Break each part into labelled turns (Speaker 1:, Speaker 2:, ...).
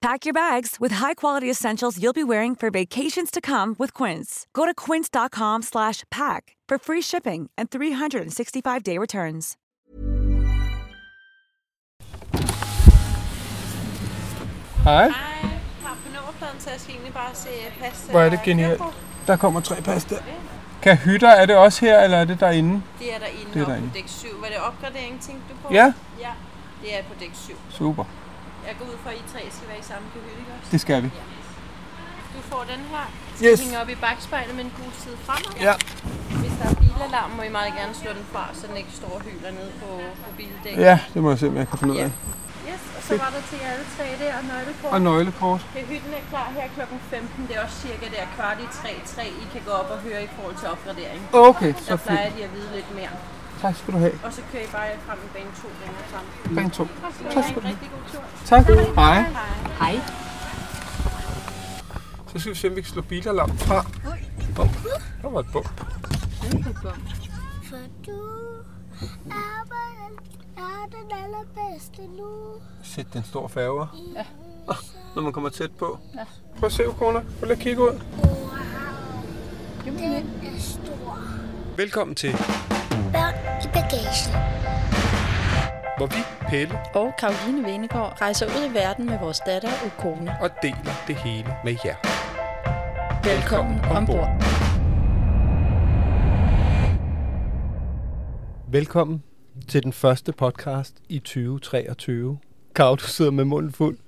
Speaker 1: Pack your bags with high-quality essentials you'll be wearing for vacations to come with Quince. Go to quince.com slash pack for free shipping and 365-day returns.
Speaker 2: Hej,
Speaker 3: Hej, har på nummerpladen, så jeg skal egentlig bare se pas.
Speaker 2: hvor er det genialt. Der kommer tre pas der. Kan hytter, er det også her, eller er det derinde?
Speaker 3: Det er derinde,
Speaker 2: Det er
Speaker 3: er
Speaker 2: derinde.
Speaker 3: på dæk 7. Var det opgradering, tænkte du på?
Speaker 2: Ja,
Speaker 3: Ja, det er på dæk 7.
Speaker 2: super.
Speaker 3: Jeg går ud fra, at I tre skal være i samme kahyt, ikke også?
Speaker 2: Det skal vi.
Speaker 3: Du får den her.
Speaker 2: Yes.
Speaker 3: Hænger op i bagspejlet med en gul side fremad.
Speaker 2: Ja.
Speaker 3: Hvis der er bilalarm, må I meget gerne slå den fra, så den ikke står og hyler nede på, på bildækket.
Speaker 2: Ja, det må jeg se, om jeg kan finde ud af.
Speaker 3: Yes, og så var der til jer alle tre der, og nøglekort.
Speaker 2: Og nøglekort.
Speaker 3: Kahytten er klar her kl. 15. Det er også cirka der kvart i 3-3, I kan gå op og høre i forhold til opgradering.
Speaker 2: Okay, så
Speaker 3: Der plejer
Speaker 2: fint.
Speaker 3: de at vide lidt mere.
Speaker 2: Tak skal du have.
Speaker 3: Og så kører I bare frem i bane 2 længere frem.
Speaker 2: Bane to.
Speaker 3: Og så
Speaker 2: Tak
Speaker 3: have
Speaker 2: skal
Speaker 3: en
Speaker 2: du
Speaker 3: rigtig god tur.
Speaker 2: Tak. Hej.
Speaker 4: Hej.
Speaker 2: Så skal vi se, om vi kan slå bilalarm fra. Oh, der var et bump.
Speaker 5: For du er, vel- er den allerbedste nu.
Speaker 2: Sæt den store færger. Ja. Når man kommer tæt på. Ja. Prøv at se, Kona. Prøv lige at kigge ud.
Speaker 5: Den er stor.
Speaker 2: Velkommen til,
Speaker 5: bagagen.
Speaker 2: hvor vi, Pelle,
Speaker 6: og Karoline Venegård rejser ud i verden med vores datter Ukona.
Speaker 2: og deler det hele med jer.
Speaker 6: Velkommen ombord.
Speaker 2: Velkommen til den første podcast i 2023. Kav, du sidder med munden fuld.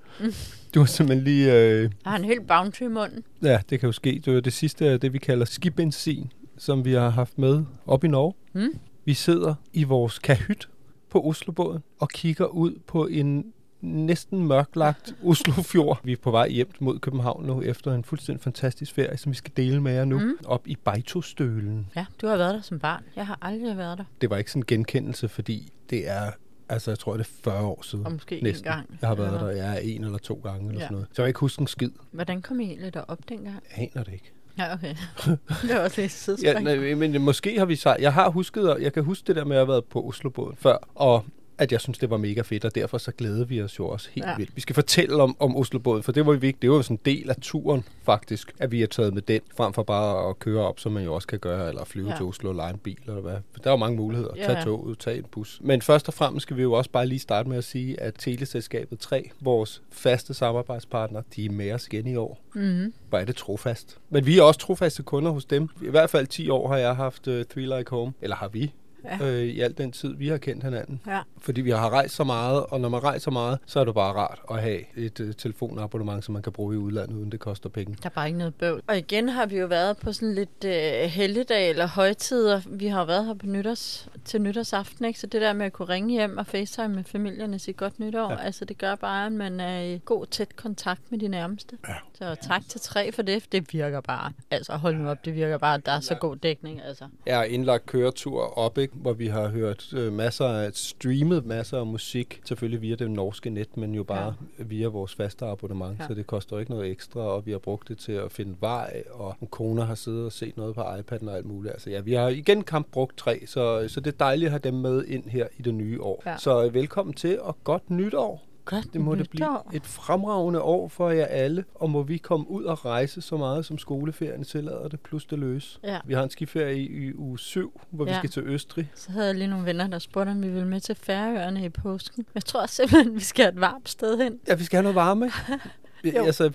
Speaker 2: Du har simpelthen lige... Øh,
Speaker 6: Jeg har en helt bounty i munden.
Speaker 2: ja, det kan jo ske. Det er det sidste af det, vi kalder skibenzin, som vi har haft med op i Norge.
Speaker 6: Mm.
Speaker 2: Vi sidder i vores kahyt på Oslobåden og kigger ud på en næsten mørklagt Oslofjord. Vi er på vej hjem mod København nu, efter en fuldstændig fantastisk ferie, som vi skal dele med jer nu.
Speaker 6: Mm.
Speaker 2: Op i Beitostølen.
Speaker 6: Ja, du har været der som barn. Jeg har aldrig været der.
Speaker 2: Det var ikke sådan en genkendelse, fordi det er, altså jeg tror, det er 40 år siden.
Speaker 6: Og måske
Speaker 2: Næsten.
Speaker 6: en gang.
Speaker 2: Jeg har været
Speaker 6: eller
Speaker 2: der, er en eller to gange eller
Speaker 6: Ja.
Speaker 2: sådan noget. Så jeg kan ikke huske en skid.
Speaker 6: Hvordan kom I egentlig derop dengang?
Speaker 2: Jeg aner det ikke.
Speaker 6: Ja, okay. det var også lidt
Speaker 2: Ja,
Speaker 6: sidespring.
Speaker 2: nej, men måske har vi sagt, jeg har husket, og jeg kan huske det der med at have været på Oslobåden før, og at jeg synes, det var mega fedt, og derfor så glæder vi os jo også helt ja. Vildt. Vi skal fortælle om, om Oslobåden, for det var jo vigtigt. Det var jo sådan en del af turen, faktisk, at vi er taget med den, frem for bare at køre op, som man jo også kan gøre, eller flyve ja. Til Oslo og lege en bil, eller hvad. Der er jo mange muligheder.
Speaker 6: Ja,
Speaker 2: Tag toget, tag en bus. Men først og fremmest skal vi jo også bare lige starte med at sige, at Teleselskabet 3, vores faste samarbejdspartner, de er med os igen i år.
Speaker 6: Mm-hmm.
Speaker 2: Hvor er det trofast. Men vi er også trofaste kunder hos dem. I hvert fald 10 år har jeg haft uh, Three Like Home. Eller har vi.
Speaker 6: Ja.
Speaker 2: Øh, I al den tid, vi har kendt hinanden.
Speaker 6: Ja.
Speaker 2: Fordi vi har rejst så meget, og når man rejser meget, så er det bare rart at have et uh, telefonabonnement, som man kan bruge i udlandet, uden det koster penge.
Speaker 6: Der er bare ikke noget bøvl. Og igen har vi jo været på sådan lidt øh, helligdag eller højtider. Vi har jo været her på nytårs, til nytårsaften, ikke? Så det der med at kunne ringe hjem og facetime med familien og sige godt nytår,
Speaker 2: ja.
Speaker 6: altså det gør bare, at man er i god tæt kontakt med de nærmeste.
Speaker 2: Ja.
Speaker 6: Så tak til tre for det. Det virker bare. Altså hold nu op, det virker bare, at der er så god dækning. Altså.
Speaker 2: Har indlagt køretur op, ikke? hvor vi har hørt øh, masser af, streamet masser af musik, selvfølgelig via det norske net, men jo bare ja. via vores faste abonnement, ja.
Speaker 6: Ja.
Speaker 2: så det koster ikke noget ekstra, og vi har brugt det til at finde vej, og min kone har siddet og set noget på iPad'en og alt muligt. Altså ja, vi har igen kamp brugt tre, så, så det er dejligt at have dem med ind her i det nye år.
Speaker 6: Ja.
Speaker 2: Så øh, velkommen til, og godt nytår!
Speaker 6: Godt
Speaker 2: Det må det blive et fremragende år for jer alle, og må vi komme ud og rejse så meget, som skoleferien tillader det, plus det løs.
Speaker 6: Ja.
Speaker 2: Vi har en skiferie i, i uge 7, hvor ja. vi skal til Østrig.
Speaker 6: Så havde jeg lige nogle venner, der spurgte, om vi ville med til Færøerne i påsken. Jeg tror simpelthen, vi skal et varmt sted hen.
Speaker 2: Ja, vi skal have noget varme.
Speaker 6: Jo.
Speaker 2: altså,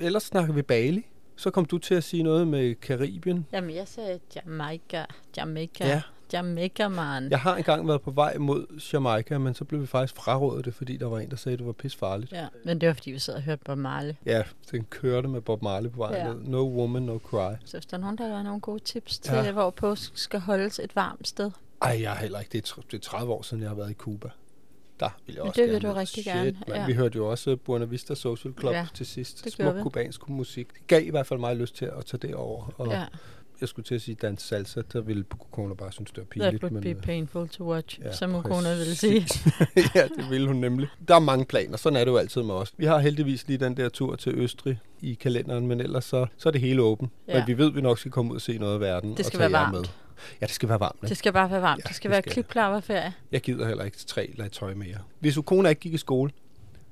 Speaker 2: ellers snakker vi Bali. Så kom du til at sige noget med Karibien.
Speaker 6: Jamen, jeg sagde Jamaica. Jamaica.
Speaker 2: Ja.
Speaker 6: Jamaica, man.
Speaker 2: Jeg har engang været på vej mod Jamaica, men så blev vi faktisk frarådet det, fordi der var en, der sagde, at det var pisfarligt.
Speaker 6: Ja, men det var, fordi vi sad og hørte Bob Marley.
Speaker 2: Ja, den kørte med Bob Marley på vej
Speaker 6: Ja.
Speaker 2: ned. No woman, no cry.
Speaker 6: Så hvis der er nogen, der har nogle gode tips til,
Speaker 2: Ja.
Speaker 6: hvor påsk skal holdes et varmt sted.
Speaker 2: Ej, jeg er heller ikke. Det er, det er 30 år siden, jeg har været i Cuba. Der vil jeg
Speaker 6: Men
Speaker 2: også
Speaker 6: det vil
Speaker 2: gerne
Speaker 6: du rigtig
Speaker 2: Shit,
Speaker 6: gerne,
Speaker 2: Man.
Speaker 6: ja.
Speaker 2: Vi hørte jo også Buena Vista Social Club
Speaker 6: Ja,
Speaker 2: til sidst.
Speaker 6: det
Speaker 2: Smuk
Speaker 6: vi.
Speaker 2: kubansk musik. Det gav i hvert fald mig lyst til at tage det over og
Speaker 6: Ja.
Speaker 2: Jeg skulle til at sige dans salsa, så ville Kokona bare synes, det var
Speaker 6: That
Speaker 2: pinligt.
Speaker 6: would be
Speaker 2: øh,
Speaker 6: painful to watch,
Speaker 2: ja,
Speaker 6: som Okona ville sige.
Speaker 2: ja, det ville hun nemlig. Der er mange planer, sådan er det jo altid med os. Vi har heldigvis lige den der tur til Østrig i kalenderen, men ellers så, så er det hele åbent. Ja. Men vi ved, at vi nok skal komme ud og se noget af verden.
Speaker 6: Det
Speaker 2: og
Speaker 6: skal
Speaker 2: tage
Speaker 6: være varmt.
Speaker 2: Med. Ja, det skal være varmt.
Speaker 6: Det
Speaker 2: ikke?
Speaker 6: skal bare være varmt.
Speaker 2: Ja,
Speaker 6: det skal
Speaker 2: det
Speaker 6: være
Speaker 2: skal det.
Speaker 6: klipklapperferie.
Speaker 2: Jeg gider heller ikke tre lag tøj mere. Hvis Ukona ikke gik i skole,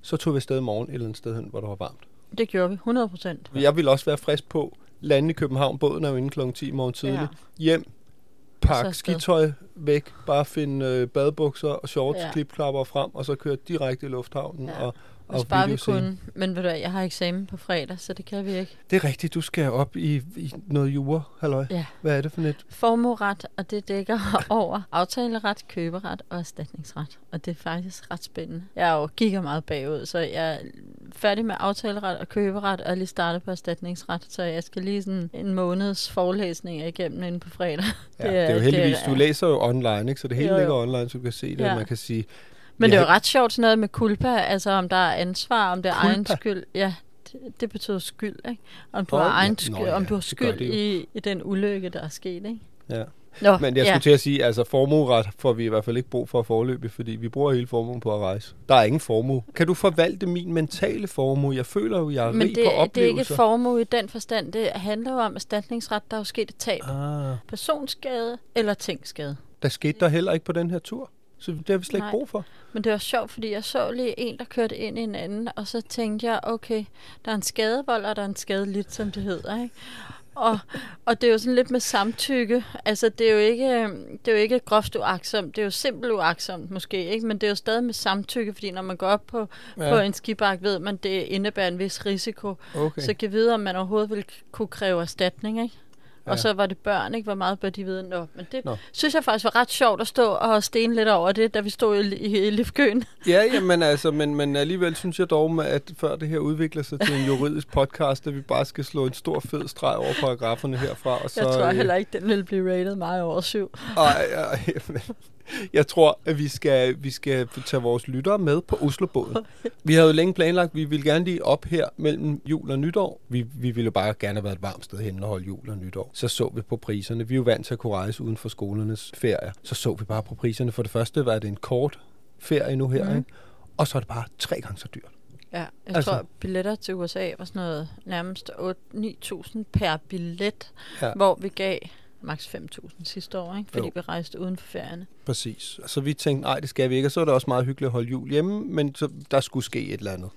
Speaker 2: så tog vi afsted i morgen et eller andet sted hen, hvor det var varmt.
Speaker 6: Det gjorde vi, 100 procent.
Speaker 2: Jeg ville også være frisk på. Lande i København, båden er jo inde kl. 10 i morgen tidligt.
Speaker 6: Ja.
Speaker 2: Hjem,
Speaker 6: Så
Speaker 2: pak
Speaker 6: afsted.
Speaker 2: skitøj væk, bare finde øh, badebukser og shorts. Ja. klipklapper frem, og så køre direkte i lufthavnen
Speaker 6: Ja.
Speaker 2: og, og
Speaker 6: bare vi kunne. Men ved du jeg har eksamen på fredag, så det kan vi ikke.
Speaker 2: Det er rigtigt, du skal op i, i noget jura, halløj.
Speaker 6: Ja.
Speaker 2: Hvad er det for net?
Speaker 6: Formueret, og det dækker over aftaleret, køberet og erstatningsret. Og det er faktisk ret spændende. Jeg er jo giga meget bagud, så jeg er færdig med aftaleret og køberet, og er lige startet på erstatningsret. Så jeg skal lige sådan en måneds forelæsninger igennem inden på fredag.
Speaker 2: Ja, det, er, det er jo heldigvis, du læser jo online, ikke? så det hele
Speaker 6: Jo, jo.
Speaker 2: ligger online, så du kan se det. Ja. og man kan sige,
Speaker 6: Men det er jo
Speaker 2: Ja.
Speaker 6: ret sjovt sådan noget med culpa, altså om der er ansvar, om det er egen skyld. Ja, det, det betyder skyld, ikke? Om du
Speaker 2: Åh,
Speaker 6: har
Speaker 2: ja.
Speaker 6: egen
Speaker 2: Nå,
Speaker 6: skyld,
Speaker 2: ja,
Speaker 6: om du har skyld i, i den ulykke, der er sket, ikke?
Speaker 2: ja.
Speaker 6: Nå,
Speaker 2: Men jeg
Speaker 6: ja.
Speaker 2: skulle til at sige, altså formueret får vi i hvert fald ikke brug for forløbig, fordi vi bruger hele formuen på at rejse. Der er ingen formue. Kan du forvalte min mentale formue? Jeg føler jo, jeg er
Speaker 6: Men
Speaker 2: rig
Speaker 6: det,
Speaker 2: på
Speaker 6: det er
Speaker 2: oplevelser.
Speaker 6: ikke formue i den forstand. Det handler jo om erstatningsret. Der er jo sket et tab.
Speaker 2: Ah,
Speaker 6: Personskade eller tingskade.
Speaker 2: der skete der heller ikke på den her tur. Så det har vi slet ikke
Speaker 6: Nej.
Speaker 2: brug for.
Speaker 6: Men det var sjovt, fordi jeg så lige en, der kørte ind i en anden, og så tænkte jeg, okay, der er en skadevold, og der er en skadeligt, som det hedder, ikke? Og, og det er jo sådan lidt med samtykke. Altså, det er jo ikke, det er jo ikke groft uaksomt. Det er jo simpelt uaksomt måske, ikke? Men det er jo stadig med samtykke, fordi når man går op på, ja. på en skibak, ved man, det indebærer en vis risiko.
Speaker 2: Okay.
Speaker 6: Så kan vide, om man overhovedet vil kunne kræve erstatning, ikke?
Speaker 2: Ja.
Speaker 6: Og så var det børn, ikke? Hvor meget bør de vide? Nå, men det
Speaker 2: Nå.
Speaker 6: Synes jeg faktisk var ret sjovt at stå og stene lidt over det, da vi stod i, i, i Livkøen.
Speaker 2: Ja, jamen altså, men, men alligevel synes jeg dog, at før det her udvikler sig til en juridisk podcast, at vi bare skal slå en stor fed streg over paragraferne herfra. Og så,
Speaker 6: Jeg tror
Speaker 2: øh,
Speaker 6: heller ikke, den vil blive rated meget over syv.
Speaker 2: Ej, ej, jeg tror, at vi skal, vi skal tage vores lyttere med på Oslobåden. Vi havde jo længe planlagt, vi ville gerne lige op her mellem jul og nytår. Vi, vi ville bare gerne have været et varmt sted hen og holde jul og nytår. Så så vi på priserne. Vi er jo vant til at kunne rejse uden for skolernes ferie. Så så vi bare på priserne. For det første var det en kort ferie nu her, mm. ikke? Og så er det bare tre gange så dyrt.
Speaker 6: Ja, jeg
Speaker 2: Altså-
Speaker 6: tror, billetter til USA var sådan noget nærmest 8-9.000 per billet,
Speaker 2: ja.
Speaker 6: hvor vi gav maks 5.000 sidste år, ikke? fordi
Speaker 2: Jo.
Speaker 6: vi rejste uden for ferierne.
Speaker 2: Præcis. Så vi tænkte, nej, det skal vi ikke. Og så er det også meget hyggeligt at holde jul hjemme, men så, der skulle ske et eller andet.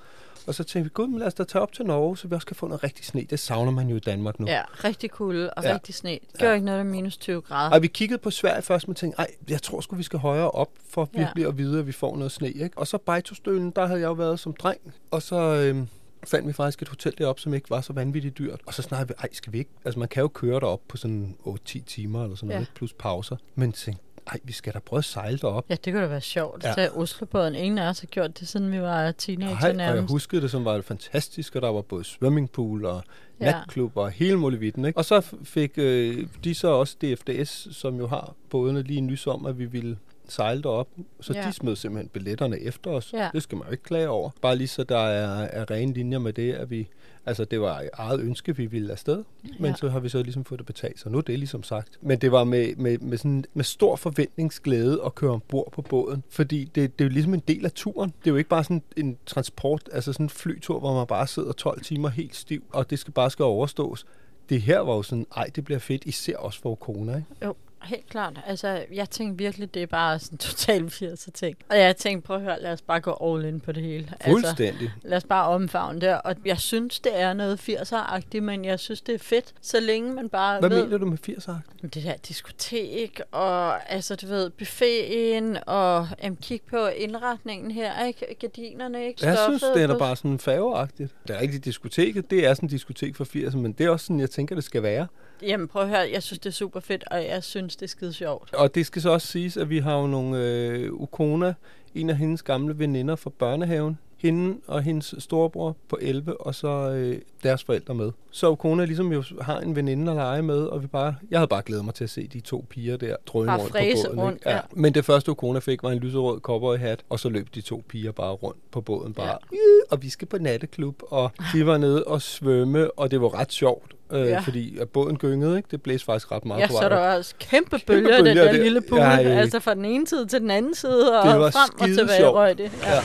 Speaker 2: Og så tænkte vi, gud, men lad os da tage op til Norge, så vi også kan få noget rigtig sne. Det savner man jo i Danmark nu.
Speaker 6: Ja, rigtig kulde og
Speaker 2: Ja.
Speaker 6: ja. rigtig sne. Det gjorde
Speaker 2: Ja.
Speaker 6: ja. ikke noget med minus 20 grader.
Speaker 2: Og vi kiggede på Sverige først, men tænkte, ej, jeg tror sgu, vi skal højere op, for
Speaker 6: Ja.
Speaker 2: virkelig at vide, at vi får noget sne. Ikke? Og så Bejtostølen, der havde jeg jo været som dreng, og så øhm, fandt vi faktisk et hotel deroppe, som ikke var så vanvittigt dyrt. Og så snakkede vi, ej, skal vi ikke? Altså, man kan jo køre derop på sådan 8-10 timer eller sådan
Speaker 6: Ja.
Speaker 2: noget, plus pauser. Men tænkte, ej, vi skal da prøve at sejle derop.
Speaker 6: Ja, det kunne da være sjovt
Speaker 2: Ja.
Speaker 6: tage Oslobåden. Ingen af os har gjort det, siden vi var teenager
Speaker 2: Ej, og jeg
Speaker 6: nærmest.
Speaker 2: huskede det, som var fantastisk, og der var både swimmingpool og
Speaker 6: Ja.
Speaker 2: natklub og hele muligheden. Ikke? Og så fik øh, de så også DFDS, som jo har bådene lige nys om, at vi ville sejle derop. Så ja. De smed simpelthen billetterne efter os.
Speaker 6: Ja.
Speaker 2: Det skal man jo ikke klage over. Bare lige så der er, er rene linjer med det, at vi... Altså, det var eget ønske, vi ville afsted, men
Speaker 6: Ja.
Speaker 2: så har vi så ligesom fået det betalt, så nu er det ligesom sagt. Men det var med, med, med, sådan, med stor forventningsglæde at køre ombord på båden, fordi det, det er jo ligesom en del af turen. Det er jo ikke bare sådan en transport, altså sådan en flytur, hvor man bare sidder 12 timer helt stiv, og det skal bare skal overstås. Det her var jo sådan, ej, det bliver fedt, især også for corona, ikke?
Speaker 6: Jo, helt klart. Altså, jeg tænkte virkelig, det er bare sådan total 80 ting. Og jeg tænkte, prøv at høre, lad os bare gå all in på det hele. Altså,
Speaker 2: Fuldstændig.
Speaker 6: lad os bare omfavne det. Og jeg synes, det er noget 80'er-agtigt, men jeg synes, det er fedt, så længe man bare
Speaker 2: Hvad
Speaker 6: ved...
Speaker 2: mener du med 80
Speaker 6: Det der diskotek, og altså, du ved, buffeten, og jamen, kig på indretningen her, ikke? Gardinerne, ikke?
Speaker 2: Jeg synes,
Speaker 6: Stoffet
Speaker 2: det er da bare sådan faveagtigt. Det er rigtigt diskoteket, det er sådan en diskotek for 80'erne, men det er også sådan, jeg tænker, det skal være.
Speaker 6: Jamen, prøv at høre, jeg synes, det er super fedt, og jeg synes, det er skide sjovt.
Speaker 2: Og det skal så også siges, at vi har jo nogle øh, Ukona, en af hendes gamle veninder fra børnehaven. Hende og hendes storebror på 11, og så øh, deres forældre med. Så Ukona ligesom jo har en veninde at lege med, og vi bare, jeg havde bare glædet mig til at se de to piger der drøne rundt på båden.
Speaker 6: rundt,
Speaker 2: ikke?
Speaker 6: ja.
Speaker 2: Men det første Ukona fik var en lyserød cowboyhat, og så løb de to piger bare rundt på båden. Bare,
Speaker 6: Ja.
Speaker 2: ja. og vi skal på natteklub, og de var nede og svømme, og det var ret sjovt. Øh,
Speaker 6: Ja.
Speaker 2: ja. fordi at båden gyngede, ikke? Det blæste faktisk ret meget
Speaker 6: Ja,
Speaker 2: på
Speaker 6: så
Speaker 2: vej.
Speaker 6: der var også kæmpe
Speaker 2: Kæmpe
Speaker 6: bølger den
Speaker 2: bølger
Speaker 6: der
Speaker 2: der.
Speaker 6: lille pool.
Speaker 2: Ja,
Speaker 6: Ja,
Speaker 2: ja.
Speaker 6: Altså fra den ene side til den anden side, og
Speaker 2: Det var
Speaker 6: frem og tilbage
Speaker 2: sjovt.
Speaker 6: røg det. Ja.
Speaker 2: Ja.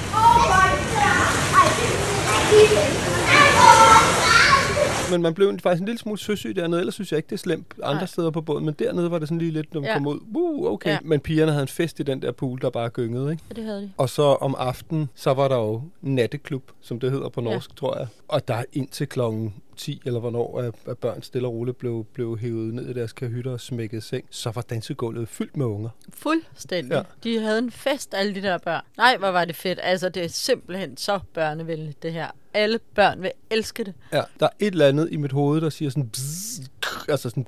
Speaker 2: Men man blev faktisk en lille smule søsyg dernede, ellers synes jeg ikke, det er slemt andre
Speaker 6: Nej.
Speaker 2: Steder på båden. Men dernede var det sådan lige lidt, når man
Speaker 6: Ja.
Speaker 2: ja. kom ud, uh, okay.
Speaker 6: Ja.
Speaker 2: Ja. Men pigerne havde en fest i den der pool, der bare gyngede, ikke?
Speaker 6: ja, det havde de.
Speaker 2: Og så om aftenen, så var der jo natteklub, som det hedder på
Speaker 6: Ja.
Speaker 2: norsk, ja. tror jeg. Og der indtil klokken 10, eller hvornår at, at børn stille og roligt blev, blev hævet ned i deres kahytter og smækket i seng, så var dansegulvet fyldt med unger.
Speaker 6: Fuldstændig. Ja. De havde en fest, alle de der børn. Nej, hvor var det fedt. Altså, det er simpelthen så børnevenligt, det her. Alle børn vil elske det.
Speaker 2: Ja, der er et eller andet i mit hoved, der siger sådan... Bzz, altså sådan...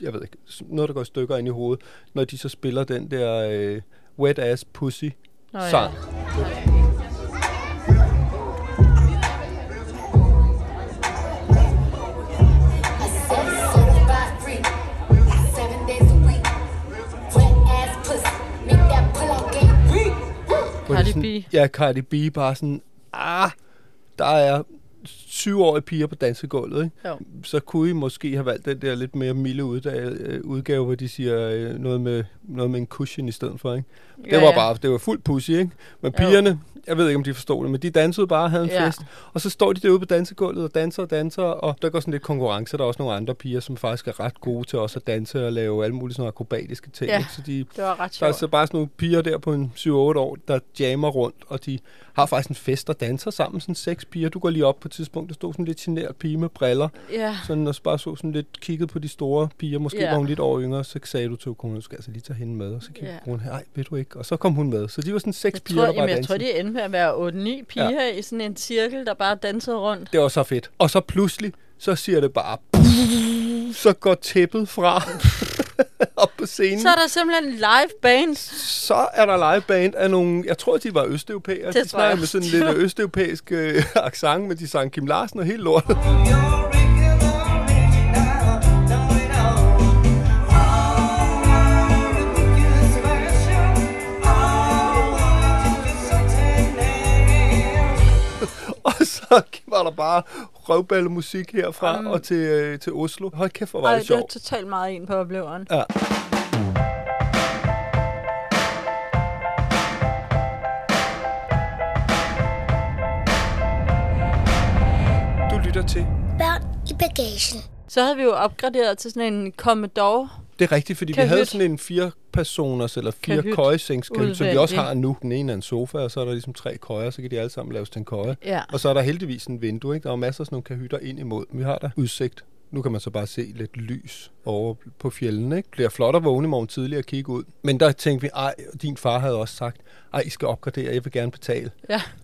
Speaker 2: Jeg ved ikke, noget, der går i stykker ind i hovedet, når de så spiller den der øh, Wet Ass Pussy
Speaker 6: Nå, ja. Cardi
Speaker 2: det sådan,
Speaker 6: B.
Speaker 2: Ja, Cardi B bare sådan... Ah, der er syvårige piger på dansegulvet, ikke?
Speaker 6: Jo.
Speaker 2: Så kunne I måske have valgt den der lidt mere milde udgave, øh, udgave hvor de siger øh, noget med, noget med en cushion i stedet for, ikke? Det
Speaker 6: Ja,
Speaker 2: var
Speaker 6: ja.
Speaker 2: bare, det var fuld pussy, ikke? Men
Speaker 6: Jo.
Speaker 2: pigerne, jeg ved ikke, om de forstod det, men de dansede bare og havde en
Speaker 6: Ja.
Speaker 2: fest. Og så står de derude på dansegulvet og danser og danser, og der går sådan lidt konkurrence. Der er også nogle andre piger, som faktisk er ret gode til også at danse og lave alle mulige sådan akrobatiske ting.
Speaker 6: Ja.
Speaker 2: Ikke? Så de,
Speaker 6: Det var ret
Speaker 2: der er
Speaker 6: sjovt.
Speaker 2: så bare sådan nogle piger der på en 7-8 år, der jammer rundt, og de har faktisk en fest og danser sammen, sådan seks piger. Du går lige op på et tidspunkt, der stod sådan lidt generet pige med briller,
Speaker 6: Ja.
Speaker 2: sådan, og så bare så sådan lidt kigget på de store piger. Måske
Speaker 6: Ja.
Speaker 2: var hun lidt over yngre, så sagde du til konen, du skal altså lige tage hende med, og så kiggede
Speaker 6: Ja.
Speaker 2: hun, nej, ved du ikke. Og så kom hun med. Så de var sådan seks
Speaker 6: Jeg
Speaker 2: piger,
Speaker 6: tror,
Speaker 2: der bare
Speaker 6: jamen, jeg tror, de endte med at være 8-9 piger ja. i sådan en cirkel, der bare dansede rundt.
Speaker 2: Det var så fedt. Og så pludselig, så siger det bare, så går tæppet fra op på scenen.
Speaker 6: Så er der simpelthen live band.
Speaker 2: så er der liveband af nogle, jeg tror, de var østeuropæere.
Speaker 6: Det
Speaker 2: de snakker med sådan
Speaker 6: også.
Speaker 2: lidt østeuropæisk øh, accent, men de sang Kim Larsen og helt lortet. og så var der bare røvballemusik herfra
Speaker 6: Um.
Speaker 2: og til, øh, til Oslo. Hold kæft, hvor var
Speaker 6: Ej,
Speaker 2: det
Speaker 6: det er
Speaker 2: sjovt.
Speaker 6: totalt meget en på opleveren.
Speaker 2: Ja. Du lytter til.
Speaker 5: Børn i bagagen.
Speaker 6: Så havde vi jo opgraderet til sådan en Commodore.
Speaker 2: Det er rigtigt, fordi vi
Speaker 6: Kahyt.
Speaker 2: havde sådan en fire personers eller fire
Speaker 6: Kahyt.
Speaker 2: køjesengskahyt, som vi også har nu. Den ene er en sofa, og så er der ligesom tre køjer, så kan de alle sammen laves til en køje.
Speaker 6: Ja.
Speaker 2: Og så er der heldigvis en vindue, ikke? Der er masser af sådan nogle kahytter ind imod. Vi har der udsigt. Nu kan man så bare se lidt lys over på fjellene, ikke? Bliver flot at vågne i morgen tidlig og kigge ud. Men der tænkte vi, ej, din far havde også sagt, ej, I skal opgradere, jeg vil gerne betale.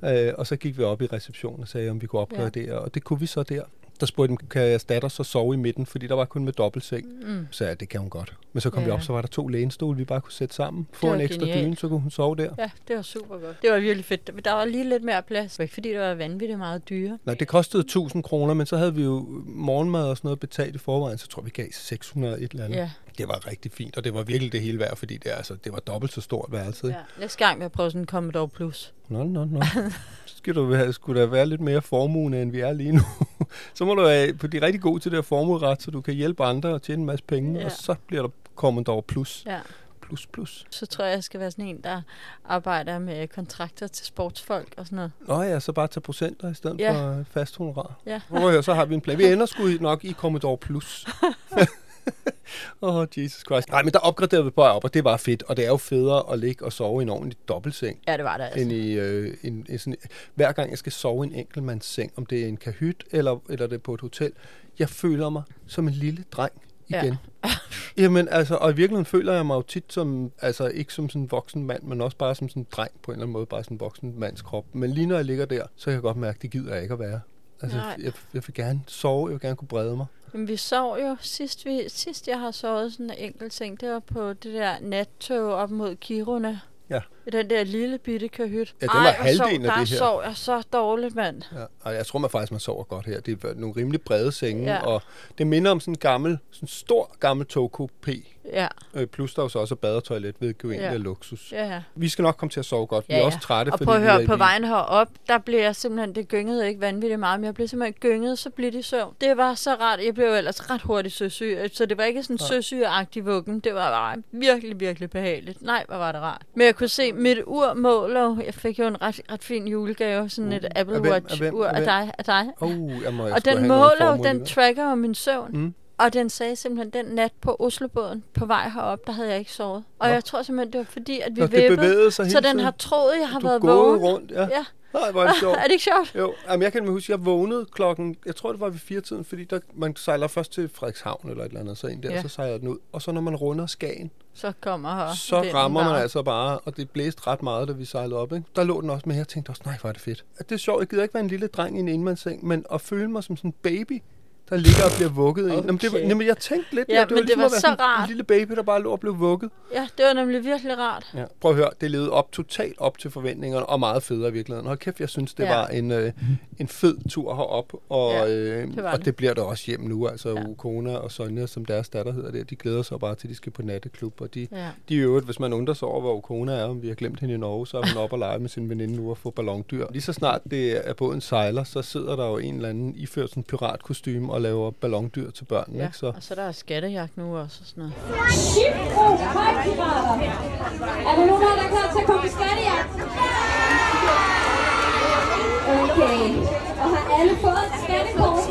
Speaker 6: Ja.
Speaker 2: Øh, og så gik vi op i receptionen og sagde, om vi kunne opgradere, ja. og det kunne vi så der. Der spurgte de, kan jeres datter så sove i midten, fordi der var kun med dobbeltseng. Mm. Så ja, det kan hun godt. Men så kom ja. vi op, så var der to lænestole, vi bare kunne sætte sammen. Få en ekstra
Speaker 6: genialt.
Speaker 2: dyne, så kunne hun sove der.
Speaker 6: Ja, det var super godt. Det var virkelig fedt. Der var lige lidt mere plads. Ikke fordi, det var vanvittigt meget dyre.
Speaker 2: Nej, det kostede 1000 kroner, men så havde vi jo morgenmad og sådan noget betalt i forvejen, så tror vi gav 600 et eller andet.
Speaker 6: Ja.
Speaker 2: Det var rigtig fint, og det var virkelig det hele værd, fordi det, altså, det var dobbelt så stort værelse.
Speaker 6: ja. Næste gang vil jeg prøve sådan en Commodore Plus.
Speaker 2: Nå, nå, nå. Så skal du være, skulle der være lidt mere formue, end vi er lige nu. så må du være på de rigtig gode til det her formueret, så du kan hjælpe andre og tjene en masse penge,
Speaker 6: Ja.
Speaker 2: og så bliver der Commodore Plus.
Speaker 6: Ja.
Speaker 2: Plus, plus.
Speaker 6: Så tror jeg, jeg skal være sådan en, der arbejder med kontrakter til sportsfolk og sådan noget.
Speaker 2: Nå ja, så bare tage procenter i stedet
Speaker 6: Ja.
Speaker 2: for fast honorar.
Speaker 6: Ja.
Speaker 2: Prøv at høre, så har vi en plan. Vi ender sgu nok i Commodore Plus. Åh, oh, Jesus Christ. Nej, men der opgraderede vi bare op, og det var fedt. Og det er jo federe at ligge og sove i en ordentlig dobbeltseng.
Speaker 6: Ja, det var det altså.
Speaker 2: End i, øh, en, en sådan, hver gang jeg skal sove i en enkeltmands seng, om det er en kahyt eller, eller det er på et hotel, jeg føler mig som en lille dreng
Speaker 6: Ja.
Speaker 2: igen. Jamen, altså, og i virkeligheden føler jeg mig jo tit som, altså ikke som sådan en voksen mand, men også bare som sådan en dreng på en eller anden måde, bare sådan en voksen mands krop. Men lige når jeg ligger der, så kan jeg godt mærke, at det gider jeg ikke at være. Altså,
Speaker 6: Nej.
Speaker 2: jeg, jeg vil gerne sove, jeg vil gerne kunne brede mig.
Speaker 6: Men vi sov jo sidst, vi, sidst jeg har sovet sådan en enkelt seng, det var på det der nattog op mod Kiruna.
Speaker 2: Ja.
Speaker 6: Den der lille bitte kahyt.
Speaker 2: Ja, den var
Speaker 6: Ej, hvor sov-
Speaker 2: halvdelen af det her.
Speaker 6: sov jeg så dårligt, mand.
Speaker 2: Ja, og jeg tror man faktisk, man sover godt her. Det er nogle rimelig brede senge,
Speaker 6: Ja.
Speaker 2: ja. og det minder om sådan en gammel, sådan en stor gammel togkupé.
Speaker 6: Ja,
Speaker 2: Øh, plus der er så også er bad og toilet, ved jo egentlig
Speaker 6: Ja.
Speaker 2: er luksus.
Speaker 6: ja, ja.
Speaker 2: Vi skal nok komme til at sove godt. Vi
Speaker 6: Ja,
Speaker 2: er
Speaker 6: ja.
Speaker 2: også trætte,
Speaker 6: Og
Speaker 2: fordi
Speaker 6: prøv at
Speaker 2: vi er
Speaker 6: høre, på vejen herop, der blev jeg simpelthen, det gyngede ikke vanvittigt meget, men jeg blev simpelthen gynget så blidt i søvn. Det var så rart. Jeg blev ellers ret hurtigt søsyg, så det var ikke sådan søsygeagtig vuggen. Det var bare virkelig, virkelig behageligt. Nej, hvor var det rart. Men jeg kunne se, mit ur måler, jeg fik jo en ret, ret fin julegave, sådan et Apple
Speaker 2: Uh, Af
Speaker 6: dig. Af dig.
Speaker 2: Oh, jeg må, jeg
Speaker 6: Og den måler den tracker jo min søvn.
Speaker 2: Mm.
Speaker 6: Og den sagde simpelthen, den nat på Oslobåden, på vej herop, der havde jeg ikke sovet. Og
Speaker 2: Nå.
Speaker 6: jeg tror simpelthen, det var fordi, at vi
Speaker 2: Nå,
Speaker 6: vippede.
Speaker 2: sig
Speaker 6: Så den
Speaker 2: tiden.
Speaker 6: har troet, jeg har
Speaker 2: Du
Speaker 6: været vågen.
Speaker 2: rundt, ja.
Speaker 6: Ja.
Speaker 2: Nej, hvor er det sjovt.
Speaker 6: Er det ikke sjovt?
Speaker 2: Jo, jamen, jeg kan huske, at jeg vågnede klokken, jeg tror det var ved fire tiden, fordi der, man sejler først til Frederikshavn eller et eller andet, så en der,
Speaker 6: ja.
Speaker 2: så sejler den ud. Og så når man runder Skagen,
Speaker 6: Så kommer her.
Speaker 2: så rammer man
Speaker 6: bare.
Speaker 2: altså bare, og det blæste ret meget, da vi sejlede op. Ikke? Der lå den også med, jeg tænkte også, nej, hvor er det fedt. At det er sjovt, jeg gider ikke være en lille dreng i en enmandsseng, men at føle mig som sådan en baby, der ligger og bliver vugget. Okay. Jamen, det var, jamen, jeg tænkte lidt,
Speaker 6: Ja,
Speaker 2: ja,
Speaker 6: men det
Speaker 2: ligesom
Speaker 6: var så
Speaker 2: sådan
Speaker 6: rart.
Speaker 2: En lille baby, der bare lå og blev vugget.
Speaker 6: Ja, det var nemlig virkelig rart.
Speaker 2: Ja. Prøv at høre, det levede op totalt op til forventningerne, og meget federe i virkeligheden. Hold kæft, jeg synes, det
Speaker 6: Ja.
Speaker 2: var en, øh, en fed tur herop, og,
Speaker 6: Ja,
Speaker 2: øh,
Speaker 6: det var
Speaker 2: og
Speaker 6: det.
Speaker 2: det bliver der også hjem nu. Altså,
Speaker 6: Ja.
Speaker 2: ja. Kona og Sonja, som deres datter hedder det, de glæder sig bare til, at de skal på natteklub, og de,
Speaker 6: Ja.
Speaker 2: de i øvrigt, hvis man undrer sig over, hvor Kona er, om vi har glemt hende i Norge, så er hun oppe og lege med sin veninde nu og få ballondyr. Lige så snart det er båden sejler, så sidder der jo en eller anden iført sådan en piratkostyme og laver ballondyr til børnene.
Speaker 6: Ja,
Speaker 2: Ikke? Så
Speaker 6: og så er der skattejagt nu også og sådan noget.
Speaker 7: Skibsbro Højpirater. Er der nogen, der er klar til at komme på skattejagt? Okay. Og har alle fået et skattekort?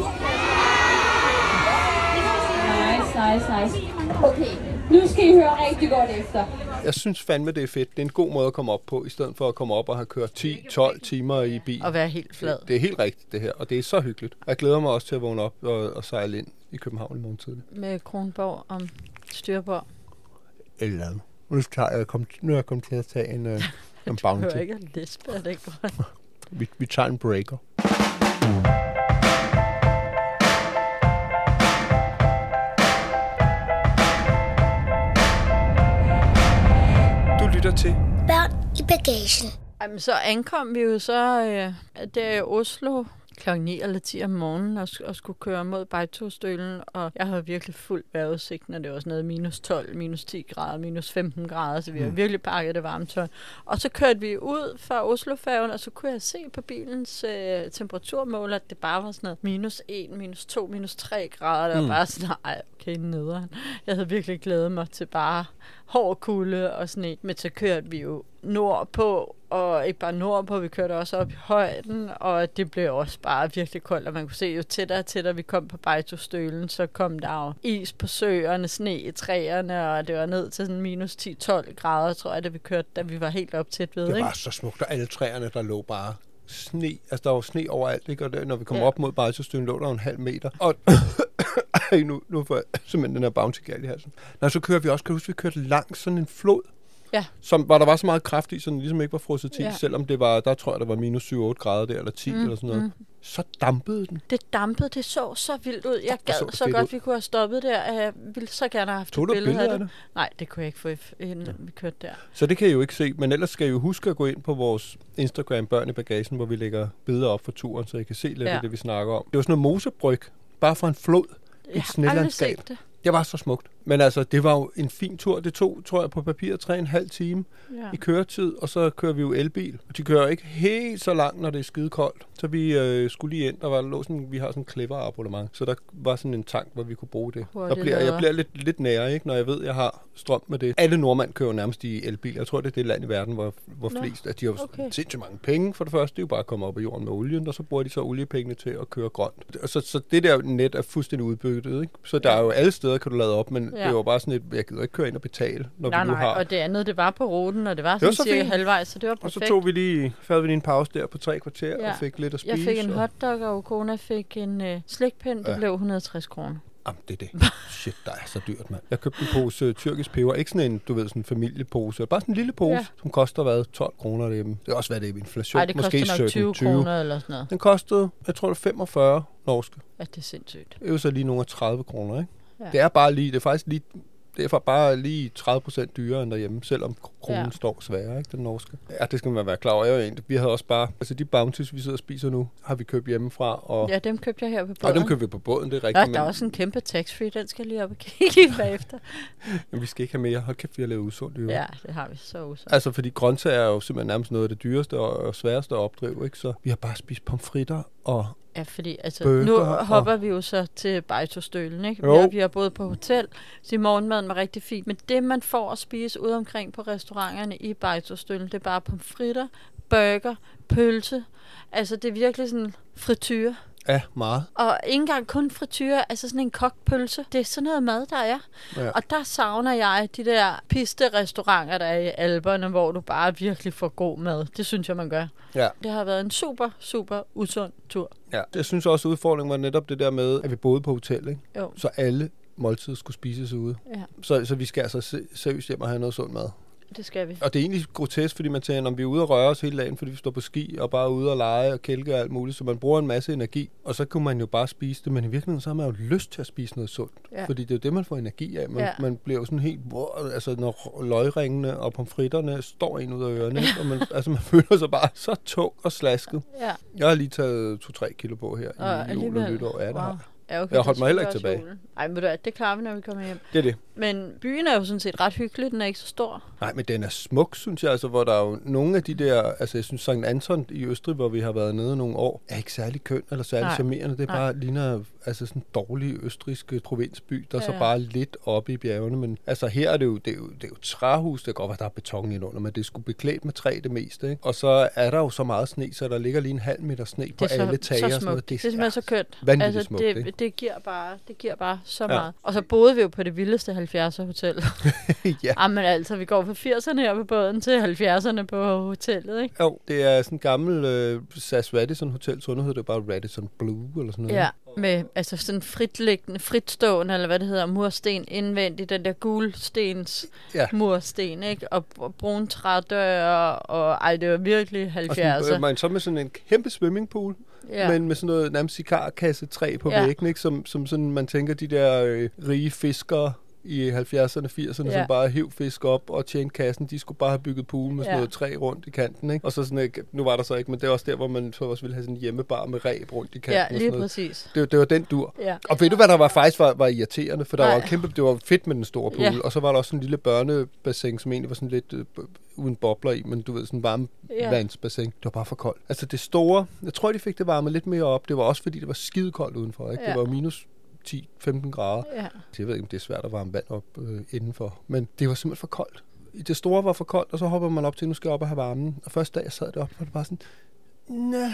Speaker 7: Nice, nice, nice. Okay, nu skal I høre rigtig godt efter.
Speaker 2: jeg synes fandme, det er fedt. Det er en god måde at komme op på, i stedet for at komme op og have kørt 10-12 timer i bil.
Speaker 6: Og være helt flad.
Speaker 2: Det, er helt rigtigt, det her. Og det er så hyggeligt. Jeg glæder mig også til at vågne op og, og sejle ind i København i morgen tidlig.
Speaker 6: Med Kronborg om styrbord.
Speaker 2: Eller. Nu, tager jeg, kom, nu er jeg kommet til at tage en, øh, en
Speaker 6: Du
Speaker 2: bounty.
Speaker 6: behøver ikke at lispe, er det ikke godt?
Speaker 2: Vi, vi tager en breaker. Til
Speaker 8: Børn i bagagen.
Speaker 6: Jamen, så ankom vi jo så øh, der i Oslo klokken 9 eller 10 om morgenen og, og skulle køre mod Bejtostølen, og jeg havde virkelig fuld vejrudsigt, når det var sådan noget minus 12, minus 10 grader, minus 15 grader, så vi har virkelig pakket det varme tøj. Og så kørte vi ud fra Oslofærgen, og så kunne jeg se på bilens øh, temperaturmåler, at det bare var sådan noget minus 1, minus 2, minus 3 grader. Det var
Speaker 2: Mm.
Speaker 6: bare sådan, nej, okay, nederen. Jeg havde virkelig glædet mig til bare hård kulde og sne. Men så kørte vi jo nordpå, og ikke bare nordpå, vi kørte også op i højden, og det blev også bare virkelig koldt, og man kunne se jo tættere og tættere vi kom på Bejtostølen, så kom der jo is på søerne, sne i træerne, og det var ned til sådan minus 10-12 grader, tror jeg, da vi kørte, da vi var helt op tæt ved,
Speaker 2: Det
Speaker 6: ikke?
Speaker 2: var så smukt, og alle træerne, der lå bare sne. Altså, der var sne overalt, ikke? Og der, når vi kom
Speaker 6: Ja.
Speaker 2: op mod Bejsestøen, lå der en halv meter. Og Ej, nu, nu får jeg simpelthen den her bounty galt i halsen. Nå, så kører vi også, kan du huske, vi kørte langs sådan en flod,
Speaker 6: Ja.
Speaker 2: som, hvor der var så meget kraft i, så den ligesom ikke var frosset til,
Speaker 6: Ja.
Speaker 2: ja. selvom det var, der tror jeg, der var minus 7-8 grader der, eller 10 mm, eller sådan noget. Mm. Så dampede den.
Speaker 6: Det dampede, det så så vildt ud. Jeg gad så, så godt,
Speaker 2: ud.
Speaker 6: vi kunne have stoppet der. Jeg ville så gerne have haft
Speaker 2: Tog
Speaker 6: et billede,
Speaker 2: billede
Speaker 6: af det.
Speaker 2: det?
Speaker 6: Nej, det kunne jeg ikke få, inden vi kørte der.
Speaker 2: Så det kan I jo ikke se, men ellers skal I jo huske at gå ind på vores Instagram Børn i Bagagen, hvor vi lægger billeder op for turen, så I kan se lidt
Speaker 6: Ja.
Speaker 2: ja. af det, vi snakker om. Det var sådan noget mosebryg, bare fra en flod.
Speaker 6: Jeg
Speaker 2: Et
Speaker 6: har aldrig set det.
Speaker 2: Det var så smukt. Men altså, det var jo en fin tur. Det tog, tror jeg, på papir tre en halv time
Speaker 6: Ja.
Speaker 2: i køretid, og så kører vi jo elbil. Og de kører ikke helt så langt, når det er skide koldt. Så vi øh, skulle lige ind, der var lå sådan, vi har sådan en clever abonnement, så der var sådan en tank, hvor vi kunne bruge det.
Speaker 6: Hurtigt
Speaker 2: Og bliver, jeg bliver lidt, lidt nære, ikke, når jeg ved, at jeg har strøm med det. Alle nordmænd kører nærmest i elbil. Jeg tror, det er det land i verden, hvor, hvor
Speaker 6: Nå,
Speaker 2: flest, at de har
Speaker 6: okay.
Speaker 2: sindssygt mange penge. For det første, det er jo bare at komme op af jorden med olien, og så bruger de så oliepengene til at køre grønt. Og så, så det der net er fuldstændig udbygget, ikke? Så der er jo alle steder, kan du lade op, men
Speaker 6: Ja.
Speaker 2: det var bare sådan et, jeg gider ikke køre ind og betale, når
Speaker 6: Nej,
Speaker 2: vi nu
Speaker 6: nej,
Speaker 2: har.
Speaker 6: og det andet, det var på ruten, og det var
Speaker 2: var
Speaker 6: sådan
Speaker 2: så
Speaker 6: cirka
Speaker 2: fint.
Speaker 6: halvvejs, så det var
Speaker 2: Og så
Speaker 6: perfekt.
Speaker 2: tog vi lige, havde vi lige en pause der på tre kvarter,
Speaker 6: Ja.
Speaker 2: og fik lidt at spise.
Speaker 6: jeg fik en
Speaker 2: og-
Speaker 6: hotdog, og kone fik en øh, slikpind, det
Speaker 2: Ja.
Speaker 6: blev 160 kroner.
Speaker 2: Jamen, det er det. Shit, der er så dyrt, mand. Jeg købte en pose tyrkisk peber. Ikke sådan en, du ved, sådan en familiepose. Bare sådan en lille pose,
Speaker 6: Ja.
Speaker 2: som koster, hvad, 12 kroner derhjemme. Det er også, hvad det er inflation.
Speaker 6: Nej, det
Speaker 2: Måske
Speaker 6: koster nok
Speaker 2: 17,
Speaker 6: 20 kroner eller sådan noget.
Speaker 2: Den kostede, jeg tror, det er 45 norske.
Speaker 6: Ja, det er sindssygt.
Speaker 2: Det er jo så lige nogle af 30 kroner, ikke?
Speaker 6: Ja.
Speaker 2: Ja. Det er bare lige, det er faktisk lige Det er bare lige 30% dyrere end derhjemme, selvom kronen
Speaker 6: Ja.
Speaker 2: ja. står sværere, ikke, den norske. Ja, det skal man være klar over. Jeg jo Vi havde også bare, altså de bounties, vi sidder og spiser nu, har vi købt hjemmefra, og,
Speaker 6: Ja, dem købte jeg her på båden.
Speaker 2: og dem købte vi på båden, det er rigtigt.
Speaker 6: der er også en kæmpe tax-free, den skal lige op og kigge bagefter.
Speaker 2: men vi skal ikke have mere. Hold kæft, vi har lavet usundt øvrigt.
Speaker 6: Ja, det har vi så usundt.
Speaker 2: Altså, fordi grøntsager er jo simpelthen nærmest noget af det dyreste og, og sværeste at opdrive, ikke? Så vi har bare spist pomfritter og...
Speaker 6: Ja, fordi altså, nu
Speaker 2: og-
Speaker 6: hopper vi jo så til Bejtostølen, ikke? Vi
Speaker 2: Jo.
Speaker 6: vi har boet på hotel, så morgenmaden var rigtig fint. Men det, man får at spise ude omkring på restauranterne i Bejtostølen, det er bare pomfritter, burger, pølse. Altså, det er virkelig sådan frityre.
Speaker 2: Ja, meget.
Speaker 6: Og ikke engang kun frityre, altså sådan en kokpølse. Det er sådan noget mad, der er.
Speaker 2: Ja.
Speaker 6: Og der savner jeg de der piste-restauranter, der er i Alperne, hvor du bare virkelig får god mad. Det synes jeg, man gør.
Speaker 2: Ja.
Speaker 6: Det har været en super, super usund tur.
Speaker 2: ja. Jeg synes også, at udfordringen var netop det der med, at vi boede på hotel, ikke?
Speaker 6: Jo.
Speaker 2: Så alle måltider skulle spises ude.
Speaker 6: Ja,
Speaker 2: Så, så vi skal altså se, seriøst hjem og have noget sund mad.
Speaker 6: Det skal vi.
Speaker 2: Og det er egentlig grotesk, fordi man tænker, om vi er ude og røre os hele dagen, fordi vi står på ski og bare er ude og lege og kælke og alt muligt, så man bruger en masse energi, og så kunne man jo bare spise det, men i virkeligheden så har man jo lyst til at spise noget sundt,
Speaker 6: Ja.
Speaker 2: fordi det er jo det, man får energi af. Man,
Speaker 6: Ja.
Speaker 2: ja. man bliver jo sådan helt, wow, altså når løgringene og pomfritterne står ind ud af ørerne, ikke? og man, altså man føler sig bare så tung og slasket.
Speaker 6: Ja,
Speaker 2: Jeg har lige taget 2-3 kilo på her
Speaker 6: og
Speaker 2: i jul og nytår. Ja, det
Speaker 6: wow.
Speaker 2: har.
Speaker 6: Ja, okay,
Speaker 2: Jeg holdt mig heller
Speaker 6: er
Speaker 2: ikke tilbage.
Speaker 6: også julen. Ej, men det klarer vi, når vi kommer hjem.
Speaker 2: Det er det.
Speaker 6: Men byen er jo sådan set ret hyggelig, den er ikke så stor.
Speaker 2: Nej, men den er smuk, synes jeg, altså, hvor der er jo nogle af de der, altså jeg synes Sankt Anton i Østrig, hvor vi har været nede nogle år, er ikke særlig køn eller særlig
Speaker 6: Nej.
Speaker 2: charmerende. Det er
Speaker 6: Nej.
Speaker 2: bare ligner altså sådan en dårlig østrigsk provinsby, der ja. så
Speaker 6: Ja.
Speaker 2: bare er lidt oppe i bjergene. Men altså her er det jo, det er jo, det er jo træhus, det kan godt være, der er beton indenunder, men det er sgu beklædt med træ det meste. Ikke? Og så er der jo så meget sne, så der ligger lige en halv meter sne på
Speaker 6: så,
Speaker 2: alle tage
Speaker 6: så
Speaker 2: og sådan
Speaker 6: smukt.
Speaker 2: noget.
Speaker 6: Det, er simpelthen så kønt. altså,
Speaker 2: smukt,
Speaker 6: det,
Speaker 2: ikke?
Speaker 6: det, giver bare, det giver bare så
Speaker 2: Ja.
Speaker 6: meget. Og så boede vi jo på det vildeste 70'er hotel.
Speaker 2: ja.
Speaker 6: Jamen altså, vi går fra 80'erne her på båden til 70'erne på hotellet, ikke?
Speaker 2: Jo, det er sådan en gammel øh, SAS Radisson Hotel, så nu hedder det bare Radisson Blue eller sådan noget.
Speaker 6: Ja, med altså sådan fritliggende, fritstående, eller hvad det hedder, mursten indvendigt, den der gulstens
Speaker 2: Ja.
Speaker 6: mursten, ikke? Og br- brun trædør, og ej, det var virkelig
Speaker 2: Og sådan,
Speaker 6: 70'er.
Speaker 2: øh, man så med sådan en kæmpe swimmingpool,
Speaker 6: Ja.
Speaker 2: men med sådan noget nærmest cigarkasse træ på
Speaker 6: ja.
Speaker 2: væggen, ikke? Som, som sådan, man tænker, de der øh, rige fiskere i 70'erne, 80'erne,
Speaker 6: Ja.
Speaker 2: som bare hiv fisk op og tjente kassen, de skulle bare have bygget pool med sådan
Speaker 6: Ja.
Speaker 2: noget træ rundt i kanten, ikke? Og så sådan, nu var der så ikke, men det er også der, hvor man så også ville have sådan en hjemmebar med ræb rundt i kanten.
Speaker 6: ja,
Speaker 2: og sådan
Speaker 6: lige
Speaker 2: noget.
Speaker 6: præcis.
Speaker 2: Det, det var den dur.
Speaker 6: Ja.
Speaker 2: Og ved du, hvad der var faktisk var, var irriterende? For der
Speaker 6: Nej.
Speaker 2: var kæmpe, det var fedt med den store pool,
Speaker 6: Ja.
Speaker 2: og så var der også sådan en lille børnebassin, som egentlig var sådan lidt øh, uden bobler i, men du ved, sådan en varme
Speaker 6: Ja.
Speaker 2: vandsbassin. Det var bare for koldt. Altså det store, jeg tror, de fik det varmet lidt mere op. Det var også fordi, det var skide koldt udenfor. Ikke?
Speaker 6: Ja.
Speaker 2: Det var minus 10-15 grader.
Speaker 6: Ja.
Speaker 2: Jeg ved ikke, om det er svært at varme vand op øh, indenfor. Men det var simpelthen for koldt. Det store var for koldt, og så hopper man op til, nu skal jeg op og have varmen. Og første dag, jeg sad deroppe, var det bare sådan, nej,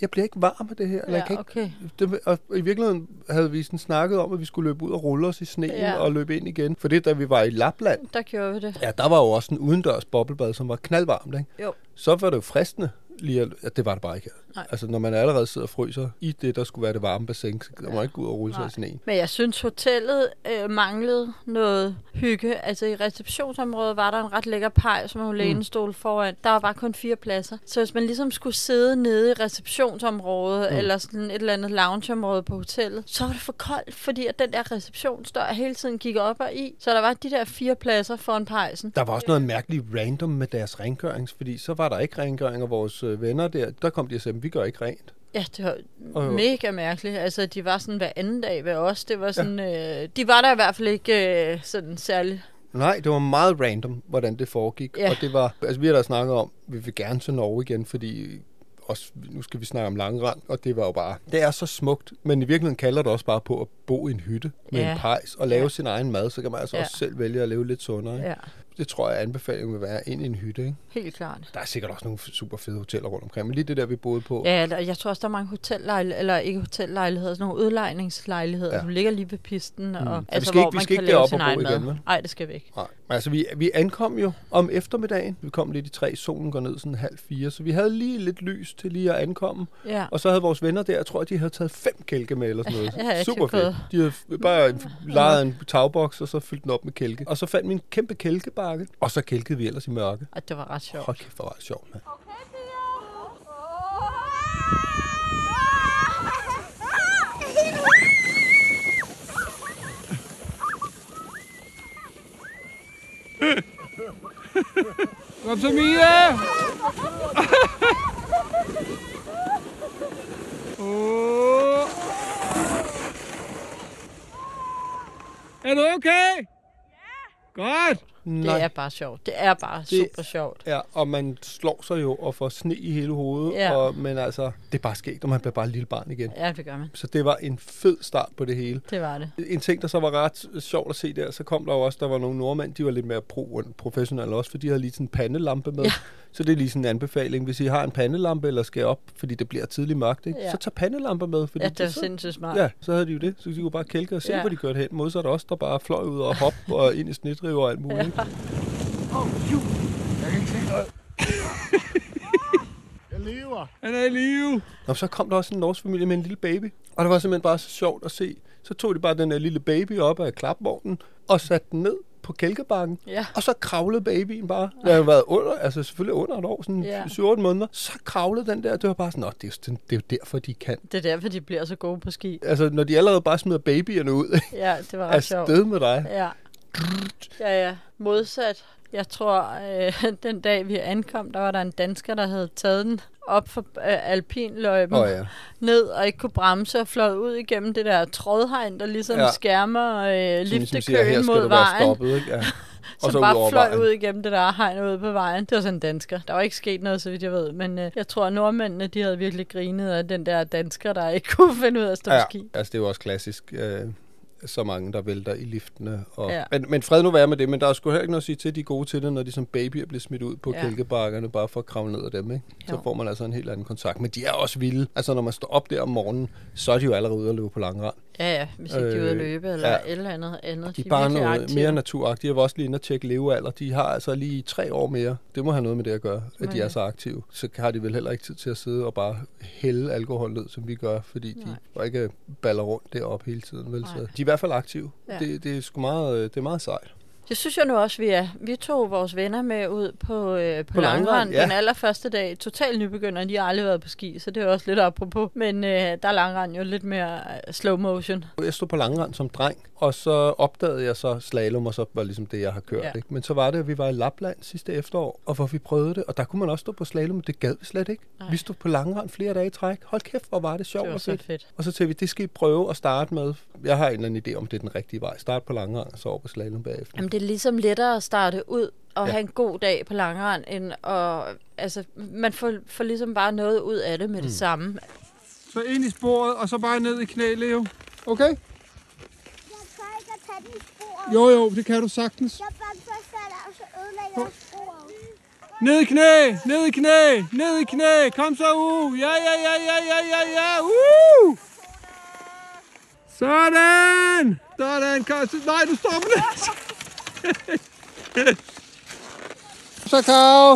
Speaker 2: jeg bliver ikke varm af det her. Eller jeg kan
Speaker 6: Ja,
Speaker 2: ikke
Speaker 6: okay.
Speaker 2: det, og i virkeligheden havde vi sådan snakket om, at vi skulle løbe ud og rulle os i sneen
Speaker 6: Ja.
Speaker 2: ja. og løbe ind igen. For det, da vi var i Lapland,
Speaker 6: Der gjorde vi det.
Speaker 2: ja, der var jo også en udendørs boblebad, som var knaldvarmt, ikke?
Speaker 6: Jo.
Speaker 2: Så var det jo fristende lige at, ja, det var det bare ikke her.
Speaker 6: Nej.
Speaker 2: Altså, når man allerede sidder og fryser i det, der skulle være det varme bassin, så kan man ikke gå ud og rulle sig i sneen.
Speaker 6: Men jeg synes, hotellet øh, manglede noget hygge. Altså i receptionsområdet var der en ret lækker pej, som var lænestol foran. Der var bare kun fire pladser. Så hvis man ligesom skulle sidde nede i receptionsområdet, mm. eller sådan et eller andet loungeområde på hotellet, så var det for koldt, fordi at den der receptionsdør hele tiden gik op og i. Så der var de der fire pladser foran pejsen.
Speaker 2: Der var også noget mærkeligt random med deres rengørings, fordi så var der ikke rengøring, og vores øh, venner der, der kom de og sagde, vi gør ikke rent.
Speaker 6: Ja, det var
Speaker 2: Og-
Speaker 6: mega mærkeligt. Altså, de var sådan hver anden dag ved os. Det var sådan, ja. øh, de var der i hvert fald ikke øh, sådan særlig.
Speaker 2: Nej, det var meget random, hvordan det foregik.
Speaker 6: Ja.
Speaker 2: Og det var, altså vi har da snakket om, vi vil gerne til Norge igen, fordi også, nu skal vi snakke om langrand, og det var jo bare, det er så smukt, men i virkeligheden kalder det også bare på at bo i en hytte med
Speaker 6: Ja.
Speaker 2: en pejs og lave
Speaker 6: Ja.
Speaker 2: sin egen mad, så kan man altså
Speaker 6: Ja.
Speaker 2: også selv vælge at leve lidt sundere. Ikke?
Speaker 6: Ja,
Speaker 2: Det tror jeg, anbefalingen vil være ind i en hytte. Ikke?
Speaker 6: helt klart.
Speaker 2: Der er sikkert også nogle super fede hoteller rundt omkring, men lige det der, vi boede på,
Speaker 6: Ja, der- jeg tror også, der er mange hotellejligheder, eller ikke hotellejligheder, sådan nogle udlejningslejligheder, ja.
Speaker 2: Ja.
Speaker 6: som ligger lige ved pisten, og
Speaker 2: Så
Speaker 6: altså,
Speaker 2: vi skal
Speaker 6: hvor
Speaker 2: ikke- vi
Speaker 6: man
Speaker 2: skal ikke
Speaker 6: lave
Speaker 2: derop
Speaker 6: sin
Speaker 2: og bo igen?
Speaker 6: Nej, det skal vi ikke.
Speaker 2: Nej, men altså vi, vi ankom jo om eftermiddagen. Vi kom lidt i tre, solen går ned sådan halv fire, så vi havde lige lidt lys til lige at ankomme.
Speaker 6: Ja.
Speaker 2: Og så havde vores venner der, jeg tror, de havde taget fem kælke med eller sådan noget.
Speaker 6: Ja, ja,
Speaker 2: Super
Speaker 6: er
Speaker 2: fedt. De havde bare lejet en tagboks, og så fyldt den op med kælke. Og så fandt vi en kæmpe kælkebakke, og så kælkede vi ellers i mørke.
Speaker 6: Og det var ret sjovt.
Speaker 2: Hold kæft, hvor var det sjovt, mand.
Speaker 9: Kom så, Mia! Åh. Er du okay? Ja! Godt!
Speaker 6: Det er bare sjovt. Det er bare
Speaker 2: Det-
Speaker 6: super sjovt.
Speaker 2: Ja, og man slår sig jo og får sne i hele hovedet.
Speaker 6: Ja.
Speaker 2: Og, men altså, det er bare skægt, og man bliver bare et lille barn igen.
Speaker 6: Ja, det gør man.
Speaker 2: Så det var en fed start på det hele.
Speaker 6: Det var det.
Speaker 2: En ting, der så var ret sjovt at se der, så kom der jo også, der var nogle nordmænd, de var lidt mere pro professionelle også, for de havde lige sådan en pandelampe med.
Speaker 6: Ja.
Speaker 2: Så det er lige sådan en anbefaling. Hvis I har en pandelampe eller skal op, fordi det bliver tidligt mørkt, ikke?
Speaker 6: Ja.
Speaker 2: så tag pandelamper med. Fordi
Speaker 6: Ja, det er
Speaker 2: så,
Speaker 6: sindssygt smart.
Speaker 2: Ja, så havde de jo det. Så de kunne bare kælke og se,
Speaker 6: Ja.
Speaker 2: ja. hvor de kørte hen. Modsat os, der bare fløj ud og hop og ind i snittriver og alt muligt. ikke?
Speaker 9: Jeg kan ikke se noget.
Speaker 10: Jeg lever.
Speaker 9: Han er i live.
Speaker 2: Og så kom der også en norsk familie med en lille baby. Og det var simpelthen bare så sjovt at se. Så tog de bare den her lille baby op af klapvognen og satte den ned på kælkebakken.
Speaker 6: Ja.
Speaker 2: Og så kravlede babyen bare. Det har været under, altså selvfølgelig under et år, sådan
Speaker 6: Ja.
Speaker 2: ja. 7-8 måneder. Så kravlede den der. Det var bare sådan, Nå, det er, det er jo derfor, de kan.
Speaker 6: Det er derfor, de bliver så gode på ski.
Speaker 2: Altså, når de allerede bare smider babyerne ud.
Speaker 6: Ja, det var ret sjovt.
Speaker 2: Afsted med dig.
Speaker 6: Ja. Ja, ja. Modsat. Jeg tror, øh, den dag vi ankom, der var der en dansker, der havde taget den op for øh, alpinløjpen
Speaker 2: Åh, ja.
Speaker 6: ned og ikke kunne bremse og fløjet ud igennem det der trådhegn, der ligesom
Speaker 2: Ja.
Speaker 6: skærmer øh,
Speaker 2: Som ligesom
Speaker 6: liftekøen mod vejen.
Speaker 2: stoppet, ikke? Ja.
Speaker 6: Som
Speaker 2: så
Speaker 6: bare fløj
Speaker 2: vejen.
Speaker 6: ud igennem det der hegn ude på vejen. Det var sådan en dansker. Der var ikke sket noget, så vidt jeg ved. Men øh, jeg tror, at nordmændene de havde virkelig grinet af den der dansker, der ikke kunne finde ud af at stå
Speaker 2: Ja,
Speaker 6: ski.
Speaker 2: altså det er jo også klassisk. Øh, så mange, der vælter i liftene. Og,
Speaker 6: Ja.
Speaker 2: men, men fred nu være med det, men der er sgu heller ikke noget at sige til, at de er gode til det, når de som babyer bliver smidt ud på
Speaker 6: Ja.
Speaker 2: kælkebakkerne, bare for at kravle ned af dem. Ikke? Så får man altså en helt anden kontakt. Men de er også vilde. Altså når man står op der om morgenen, så er de jo allerede ude at løbe på langrand.
Speaker 6: Ja, ja. Hvis ikke de er ude at
Speaker 2: Øh,
Speaker 6: løbe eller
Speaker 2: ja.
Speaker 6: eller andet andet.
Speaker 2: De er bare noget
Speaker 6: aktive.
Speaker 2: mere naturagtige. Jeg var også lige inde og tjekke levealder. De har altså lige tre år mere. Det må have noget med det at gøre, at de er så aktive. Så har de vel heller ikke tid til at sidde og bare hælde alkohol ned, som vi gør, fordi de
Speaker 6: Nej.
Speaker 2: bare ikke baller rundt deroppe hele tiden. Vel? Så de er i hvert fald aktive.
Speaker 6: Ja.
Speaker 2: Ja. Det, det, er sgu meget, øh, det er meget sejt.
Speaker 6: Det synes jeg nu også, vi er. Vi tog vores venner med ud på, øh, på,
Speaker 2: På langrand, ja.
Speaker 6: den allerførste dag. Total nybegynder, de har aldrig været på ski, så det er også lidt apropos. Men øh, der er langrand jo lidt mere øh, slow motion.
Speaker 2: Jeg stod på langrand som dreng, og så opdagede jeg så slalom, og så var ligesom det, jeg har kørt.
Speaker 6: Ja.
Speaker 2: Ikke? Men så var det, at vi var i Lapland sidste efterår, og hvor vi prøvede det, og der kunne man også stå på slalom, men det gad vi slet ikke.
Speaker 6: Nej.
Speaker 2: Vi stod på langrand flere dage i træk. Hold kæft, hvor var det sjovt
Speaker 6: Det var
Speaker 2: og
Speaker 6: så
Speaker 2: fedt.
Speaker 6: fedt.
Speaker 2: Og så tænkte vi, det skal I prøve at starte med. Jeg har en eller anden idé om, det er den rigtige vej. Start på langrand, og så over på slalom bagefter.
Speaker 6: Jamen, det er ligesom lettere at starte ud og
Speaker 2: Ja.
Speaker 6: have en god dag på langrand, end at, altså, man får, får ligesom bare noget ud af det med
Speaker 2: Mm.
Speaker 6: det samme.
Speaker 9: Så ind i sporet, og så bare ned i knæ, Leo.
Speaker 2: Okay.
Speaker 10: Jeg tør ikke at tage den i sporet.
Speaker 9: Jo, jo, det kan du sagtens.
Speaker 10: Jeg er bange for at falde, og så ødelægger jeg sporet.
Speaker 9: Ned i knæ, ned i knæ, ned i knæ. Kom så ud. Ja, ja, ja, ja, ja, ja, ja. Uh! Sådan. Sådan. Kom. Nej, du stopper det.
Speaker 2: Så Karo.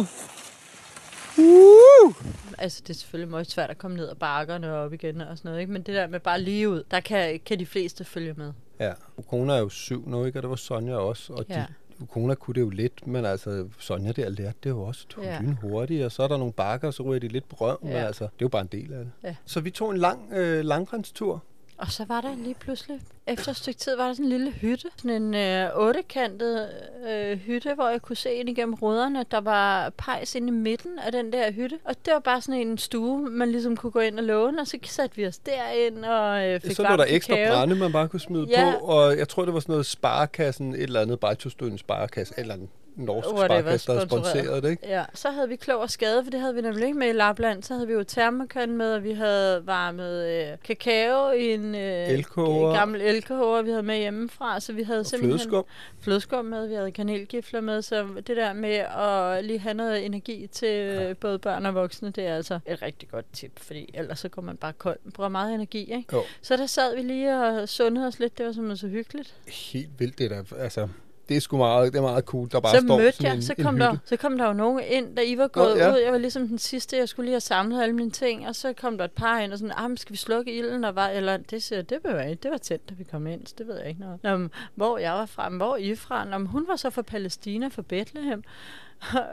Speaker 9: Uh!
Speaker 6: Altså, det er selvfølgelig meget svært at komme ned ad bakkerne og op igen og sådan noget, ikke? Men det der med bare lige ud, der kan, kan de fleste følge med.
Speaker 2: Ja, Ukona er jo syv nu, ikke? Og det var Sonja også. Og
Speaker 6: Ja.
Speaker 2: de, Ukona kunne det jo lidt, men altså Sonja der lærte det jo også
Speaker 6: Ja.
Speaker 2: ja. hurtigt, og så er der nogle bakker, og så ryger de lidt på røven, ja. men altså, det er jo bare en del af det.
Speaker 6: Ja.
Speaker 2: Så vi tog en lang øh, langrenstur.
Speaker 6: Og så var der lige pludselig, efter et stykke tid, var der sådan en lille hytte. Sådan en øh, ottekantet øh, hytte, hvor jeg kunne se ind igennem ruderne. Der var pejs inde i midten af den der hytte. Og det var bare sådan en stue, man ligesom kunne gå ind og låne. Og så satte vi os derind og øh, fik
Speaker 2: så lå
Speaker 6: varm
Speaker 2: der ekstra
Speaker 6: kakao.
Speaker 2: brænde, man bare kunne smide
Speaker 6: Ja.
Speaker 2: på, og jeg tror, det var sådan noget sparekassen, et eller andet, Bajtostøen sparekasse, eller en norsk
Speaker 6: Whatever,
Speaker 2: sparekasse, der havde
Speaker 6: sponsoreret.
Speaker 2: sponsoreret det, ikke?
Speaker 6: Ja, så havde vi klog og skade, for det havde vi nemlig ikke med i Lapland. Så havde vi jo termokan med, og vi havde varmet øh, kakao i en øh,
Speaker 2: Elkoger.
Speaker 6: gammel elkoger, vi havde med hjemmefra. Så vi havde
Speaker 2: Og
Speaker 6: simpelthen
Speaker 2: flødeskum.
Speaker 6: flødeskum med, vi havde kanelgifler med. Så det der med at lige have noget energi til ja. både børn og voksne, det er altså et rigtig godt tip, fordi ellers så går man bare kold. Man bruger meget energi, ikke?
Speaker 2: Jo.
Speaker 6: Så der sad vi lige og sundede os lidt. Det var simpelthen så hyggeligt.
Speaker 2: Helt vildt, det der, altså, det er sgu meget, det er meget cool, der bare
Speaker 6: så
Speaker 2: står
Speaker 6: mødte
Speaker 2: sådan
Speaker 6: jeg,
Speaker 2: en,
Speaker 6: så
Speaker 2: en
Speaker 6: kom,
Speaker 2: hytte.
Speaker 6: der, så kom der jo nogen ind, da I var gået
Speaker 2: ja.
Speaker 6: ud. Jeg var ligesom den sidste, jeg skulle lige have samlet alle mine ting. Og så kom der et par ind og sådan, ah, men skal vi slukke ilden? Og var, eller det siger, det behøver ikke. Det var tæt, da vi kom ind, så det ved jeg ikke noget. Nå, hvor jeg var fra, hvor I fra? Nå, hun var så fra Palæstina, fra Bethlehem.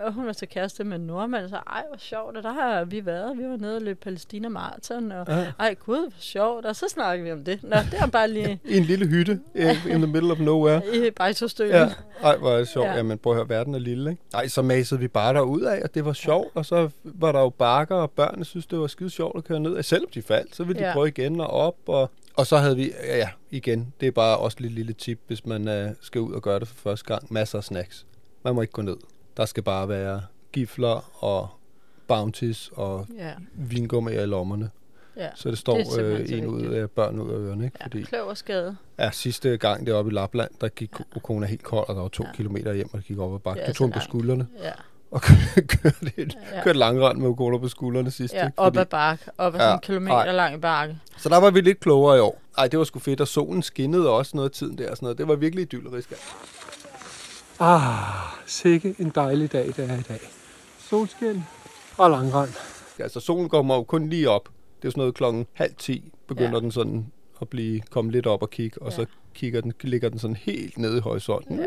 Speaker 6: Og hun var så kæreste med en nordmand, så ej, hvor sjovt, og der har vi været. Vi var nede og løb Palæstina Marathon, og
Speaker 2: Ja.
Speaker 6: ej, gud, hvor sjovt, og så snakkede vi om det. Nå, det er bare lige
Speaker 2: I en lille hytte uh, in the middle of nowhere.
Speaker 6: i Bejtostøen.
Speaker 2: Ja, ej, hvor er det sjovt.
Speaker 6: Ja.
Speaker 2: Ja. Jamen, prøv at høre, verden er lille, ikke? Ej, så masede vi bare derud af, og det var sjovt, og så var der jo bakker, og børnene synes, det var skide sjovt at køre ned. Selvom de faldt, så ville de
Speaker 6: Ja.
Speaker 2: prøve igen og op, og, og så havde vi, ja, ja, igen, det er bare også et lille, tip, hvis man uh, skal ud og gøre det for første gang. Masser af snacks. Man må ikke gå ned. Der skal bare være gifler og bounties og
Speaker 6: Ja.
Speaker 2: vingummier i lommerne.
Speaker 6: Ja,
Speaker 2: Så det står
Speaker 6: det
Speaker 2: øh, en ud af børn ud af ørerne, ikke? Fordi,
Speaker 6: Kløverskade.
Speaker 2: Ja, sidste gang deroppe i Lapland, der gik Okona helt kold, og der var to ja. kilometer hjem, og det gik op ad bakke.
Speaker 6: Det er
Speaker 2: Du tog på skuldrene,
Speaker 6: Ja.
Speaker 2: og kørte, et,
Speaker 6: Ja.
Speaker 2: ja. kørte langrand med Okona på skuldrene sidst.
Speaker 6: Ja,
Speaker 2: ikke?
Speaker 6: op ad bakke. Op ad sådan en kilometer
Speaker 2: ej.
Speaker 6: lang bakke.
Speaker 2: Så der var vi lidt klogere i år. Ej, det var sgu fedt, og solen skinnede også noget af tiden der og sådan noget. Det var virkelig idyllerisk.
Speaker 9: Ah, sikke en dejlig dag, det er i dag. Solskin og langrand.
Speaker 2: Altså, solen kommer jo kun lige op. Det er sådan noget klokken halv ti, begynder
Speaker 6: Ja.
Speaker 2: den sådan at blive, komme lidt op og kigge, og ja. så kigger den, ligger den sådan helt nede i horisonten.
Speaker 6: Ja.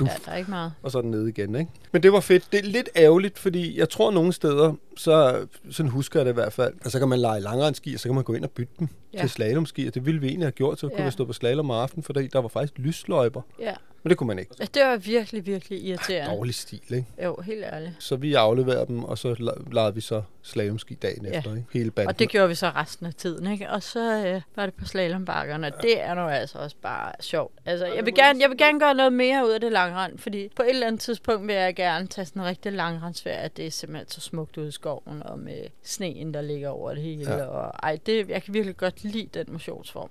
Speaker 2: Duf.
Speaker 6: Ja, der er ikke meget.
Speaker 2: og så den nede igen, ikke? Men det var fedt. Det er lidt ærgerligt, fordi jeg tror nogle steder, så sådan husker jeg det i hvert fald, og så kan man lege langrendski, og så kan man gå ind og bytte dem
Speaker 6: Ja.
Speaker 2: til slalomski, og det ville vi egentlig have gjort, så kunne
Speaker 6: Ja.
Speaker 2: vi stå på slalom om aftenen, for der, der var faktisk lysløjper.
Speaker 6: Ja.
Speaker 2: Men det kunne man ikke.
Speaker 6: Ja, det var virkelig, virkelig irriterende.
Speaker 2: Dårlig stil, ikke?
Speaker 6: Jo, helt ærligt.
Speaker 2: Så vi afleverede dem, og så legede vi så slalomski dagen
Speaker 6: Ja.
Speaker 2: efter, ikke? Hele banden.
Speaker 6: Og det gjorde vi så resten af tiden, ikke? Og så øh, var det på slalombakkerne, og det er nu altså også bare sjovt. Altså, jeg vil, gerne, jeg vil gerne gøre noget mere ud af det langrand, fordi på et eller andet tidspunkt vil jeg gerne tage sådan en rigtig langrendsferie, at det er simpelthen så smukt ude i skoven, og med sneen, der ligger over det hele.
Speaker 2: Ja.
Speaker 6: Og, ej, det, jeg kan virkelig godt lide den motionsform.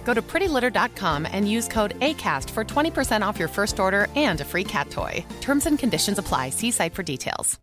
Speaker 11: Go to prettylitter.com and use code ACAST for 20% off your first order and a free cat toy. Terms and conditions apply. See site for details.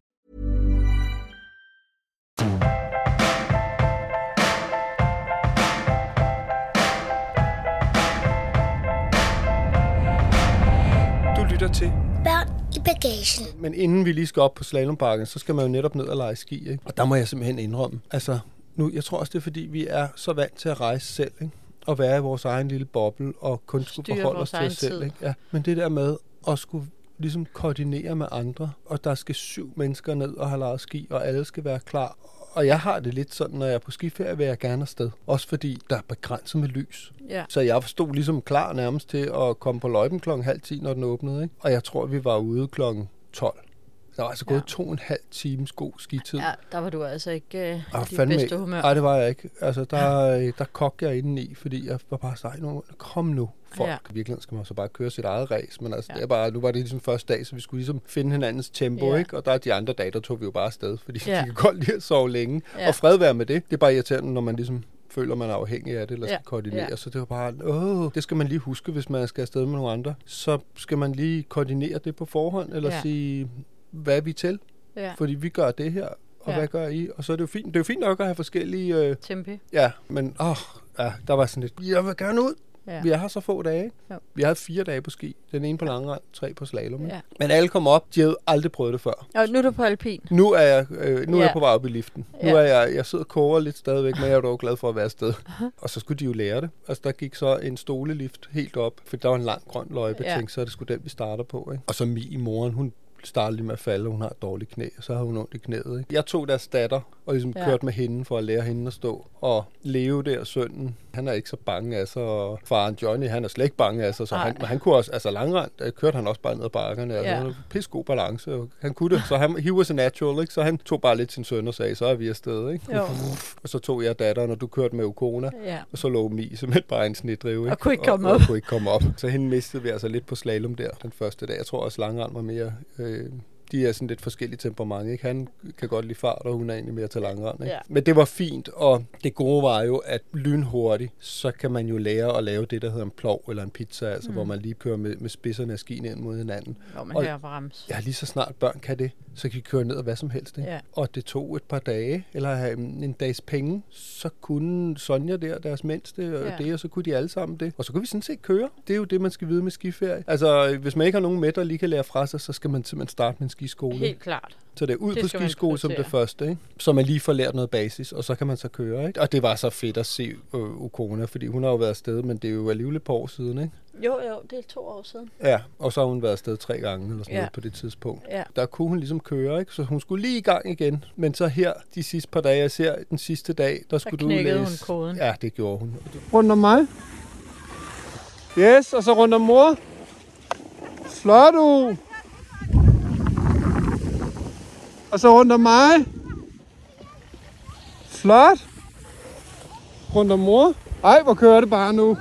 Speaker 2: Du lytter til
Speaker 8: Børn i bagagen.
Speaker 2: Men inden vi lige skal op på slalombakken, så skal man jo netop ned og lege ski, ikke? Og der må jeg simpelthen indrømme, altså, nu, jeg tror også, det er fordi, vi er så vant til at rejse selv, ikke? Og være i vores egen lille boble, og kun skulle forholde os til os selv,
Speaker 6: tid.
Speaker 2: ikke? Ja. Men det der med at skulle ligesom koordinere med andre, og der skal syv mennesker ned og have lejet ski, og alle skal være klar. Og jeg har det lidt sådan, når jeg er på skiferie, vil jeg gerne afsted. Også fordi der er begrænset med lys.
Speaker 6: Ja.
Speaker 2: Så jeg stod ligesom klar nærmest til at komme på løjpen klokken halv 10, når den åbnede. Ikke? Og jeg tror, vi var ude klokken 12. Der var altså gået to og en halv times god skitid.
Speaker 6: Ja, der var du altså ikke øh, i dit bedste
Speaker 2: ikke.
Speaker 6: humør.
Speaker 2: Nej, det var jeg ikke. Altså, der, der kogte jeg indeni, fordi jeg var bare sådan, "Ej, nu, kom nu, folk.
Speaker 6: Ja.
Speaker 2: Ja. I virkeligheden skal man så bare køre sit eget race, men altså,
Speaker 6: Ja.
Speaker 2: ja. det er bare, nu var det ligesom første dag, så vi skulle ligesom finde hinandens tempo,
Speaker 6: Ja.
Speaker 2: ikke? Og der er de andre dage, der tog vi jo bare afsted, fordi
Speaker 6: Ja.
Speaker 2: ja. de kan godt lide at sove længe.
Speaker 6: Ja.
Speaker 2: Ja. Og fred være med det. Det er bare irriterende, når man ligesom føler, man er afhængig af det, eller
Speaker 6: Ja.
Speaker 2: skal koordinere.
Speaker 6: Ja.
Speaker 2: Så det var bare, åh, det skal man lige huske, hvis man skal afsted med nogle andre. Så skal man lige koordinere det på forhånd, eller
Speaker 6: Ja.
Speaker 2: ja. sige, hvad er vi til?
Speaker 6: Ja.
Speaker 2: Fordi vi gør det her, og
Speaker 6: Ja.
Speaker 2: hvad gør I? Og så er det jo fint. Det er jo fint nok at have forskellige... Øh,
Speaker 6: Tempi.
Speaker 2: ja, men åh, ja, der var sådan lidt, jeg vil gerne ud.
Speaker 6: Ja.
Speaker 2: Vi er her så få dage.
Speaker 6: Jo.
Speaker 2: Vi havde fire dage på ski. Den ene på langrend, tre på slalom.
Speaker 6: Ja.
Speaker 2: Men alle kom op, de havde aldrig prøvet det før.
Speaker 6: Og nu er du på alpin.
Speaker 2: Nu er jeg, øh, nu er
Speaker 6: Ja.
Speaker 2: jeg på vej op i liften. Nu
Speaker 6: Ja.
Speaker 2: er jeg, jeg sidder og koger lidt stadigvæk, men jeg er dog glad for at være afsted. Og så skulle de jo lære det. Altså der gik så en stolelift helt op, for der var en lang grøn løjpe.
Speaker 6: Ja.
Speaker 2: Jeg tænkte, så er det sgu den, vi starter på. Ikke? Og så Mi, moren, hun startede lige med at falde, hun har et dårligt knæ, og så havde hun ondt i knæet. Ikke? Jeg tog deres datter og ligesom
Speaker 6: Ja.
Speaker 2: ja. kørt med hende for at lære hende at stå. Og Leo der, sønnen, han er ikke så bange af sig, og faren Johnny, han er slet ikke bange af sig, så han, han kunne også, altså langrand, der kørte han også bare ned ad bakkerne, altså
Speaker 6: Ja.
Speaker 2: pisse god balance, han kunne det, så han, he was a natural, ikke? så han tog bare lidt sin søn og sagde, så er vi afsted, ikke?
Speaker 6: Jo.
Speaker 2: Og så tog jeg datteren, og du kørte med Ukona,
Speaker 6: Ja.
Speaker 2: og så lå Mi simpelthen bare i en snedrive, ikke?
Speaker 6: Og kunne ikke komme
Speaker 2: og,
Speaker 6: op.
Speaker 2: Og, kunne ikke komme op. Så hende mistede vi altså lidt på slalom der, den første dag. Jeg tror også, langrand var mere... Øh, de er sådan lidt forskellige temperament, ikke? Han kan godt lide fart, og hun er egentlig mere til langrand, ikke?
Speaker 6: Ja.
Speaker 2: Men det var fint, og det gode var jo, at lynhurtigt, så kan man jo lære at lave det, der hedder en plov eller en pizza, altså
Speaker 6: Mm.
Speaker 2: hvor man lige kører med, med spidserne af skien ind mod hinanden.
Speaker 6: Hvor man
Speaker 2: Og-
Speaker 6: hører brems.
Speaker 2: Ja, lige så snart børn kan det, så kan de køre ned og hvad som helst. Ikke?
Speaker 6: Ja.
Speaker 2: Og det tog et par dage, eller en dags penge, så kunne Sonja der, deres mindste,
Speaker 6: ja.
Speaker 2: det, og så kunne de alle sammen det. Og så kunne vi sådan set køre. Det er jo det, man skal vide med skiferie. Altså, hvis man ikke har nogen med, der lige kan lære fra sig, så skal man simpelthen starte med en skiskole.
Speaker 6: Helt klart.
Speaker 2: Så det er ud
Speaker 6: Det
Speaker 2: på skiskole som det første, ikke? så man lige får lært noget basis, og så kan man så køre. Ikke? Og det var så fedt at se øh, Ukona, fordi hun har jo været afsted, men det er jo alligevel et par år siden. Ikke?
Speaker 6: Jo, jo, det er to år siden.
Speaker 2: Ja, og så har hun været afsted tre gange eller sådan
Speaker 6: Ja.
Speaker 2: noget på det tidspunkt.
Speaker 6: Ja.
Speaker 2: Der kunne hun ligesom køre, ikke? så hun skulle lige i gang igen. Men så her, de sidste par dage, jeg ser den sidste dag, der skulle du
Speaker 6: knækkede
Speaker 2: læse...
Speaker 6: hun koden.
Speaker 2: Ja, det gjorde hun.
Speaker 9: Rundt om mig. Yes, og så rundt om mor. Flot, du. Og så rundt om mig. Flot. Rundt om mor. Ej, hvor kører det bare nu.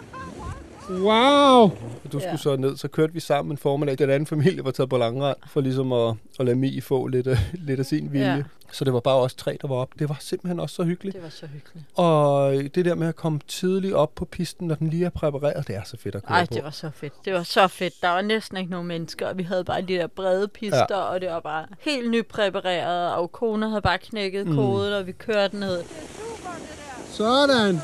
Speaker 9: Wow.
Speaker 2: Du skulle så ned, så kørte vi sammen en formiddag. Den anden familie var taget på langrand, for ligesom at, at lade Mi få lidt af, lidt af sin vilje.
Speaker 6: Ja.
Speaker 2: Så det var bare os tre, der var op. Det var simpelthen også så hyggeligt.
Speaker 6: Det var så hyggeligt.
Speaker 2: Og det der med at komme tidligt op på pisten, når den lige er præpareret, det er så fedt at køre
Speaker 6: Ej,
Speaker 2: på.
Speaker 6: det var så fedt. Det var så fedt. Der var næsten ikke nogen mennesker, og vi havde bare de der brede pister, ja. Og det var bare helt nypræpareret, og kone havde bare knækket
Speaker 2: Mm.
Speaker 6: koden, og vi kørte ned.
Speaker 9: Sådan.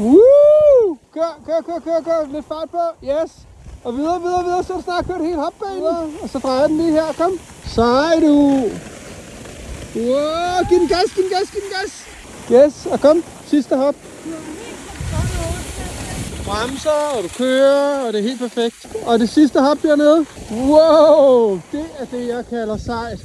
Speaker 9: Woo! Kør, kør, kør, kør, kør. Lidt fart på. Yes. Og videre, videre, videre. Så er du snart kørt helt hopbanen. Og så drejer den lige her. Kom. Sej du. Wow, giv den gas, giv den gas, giv den gas. Yes, og kom. Sidste hop. Bremser, og du kører, og det er helt perfekt. Og det sidste hop dernede. Wow, det er det, jeg kalder sejt.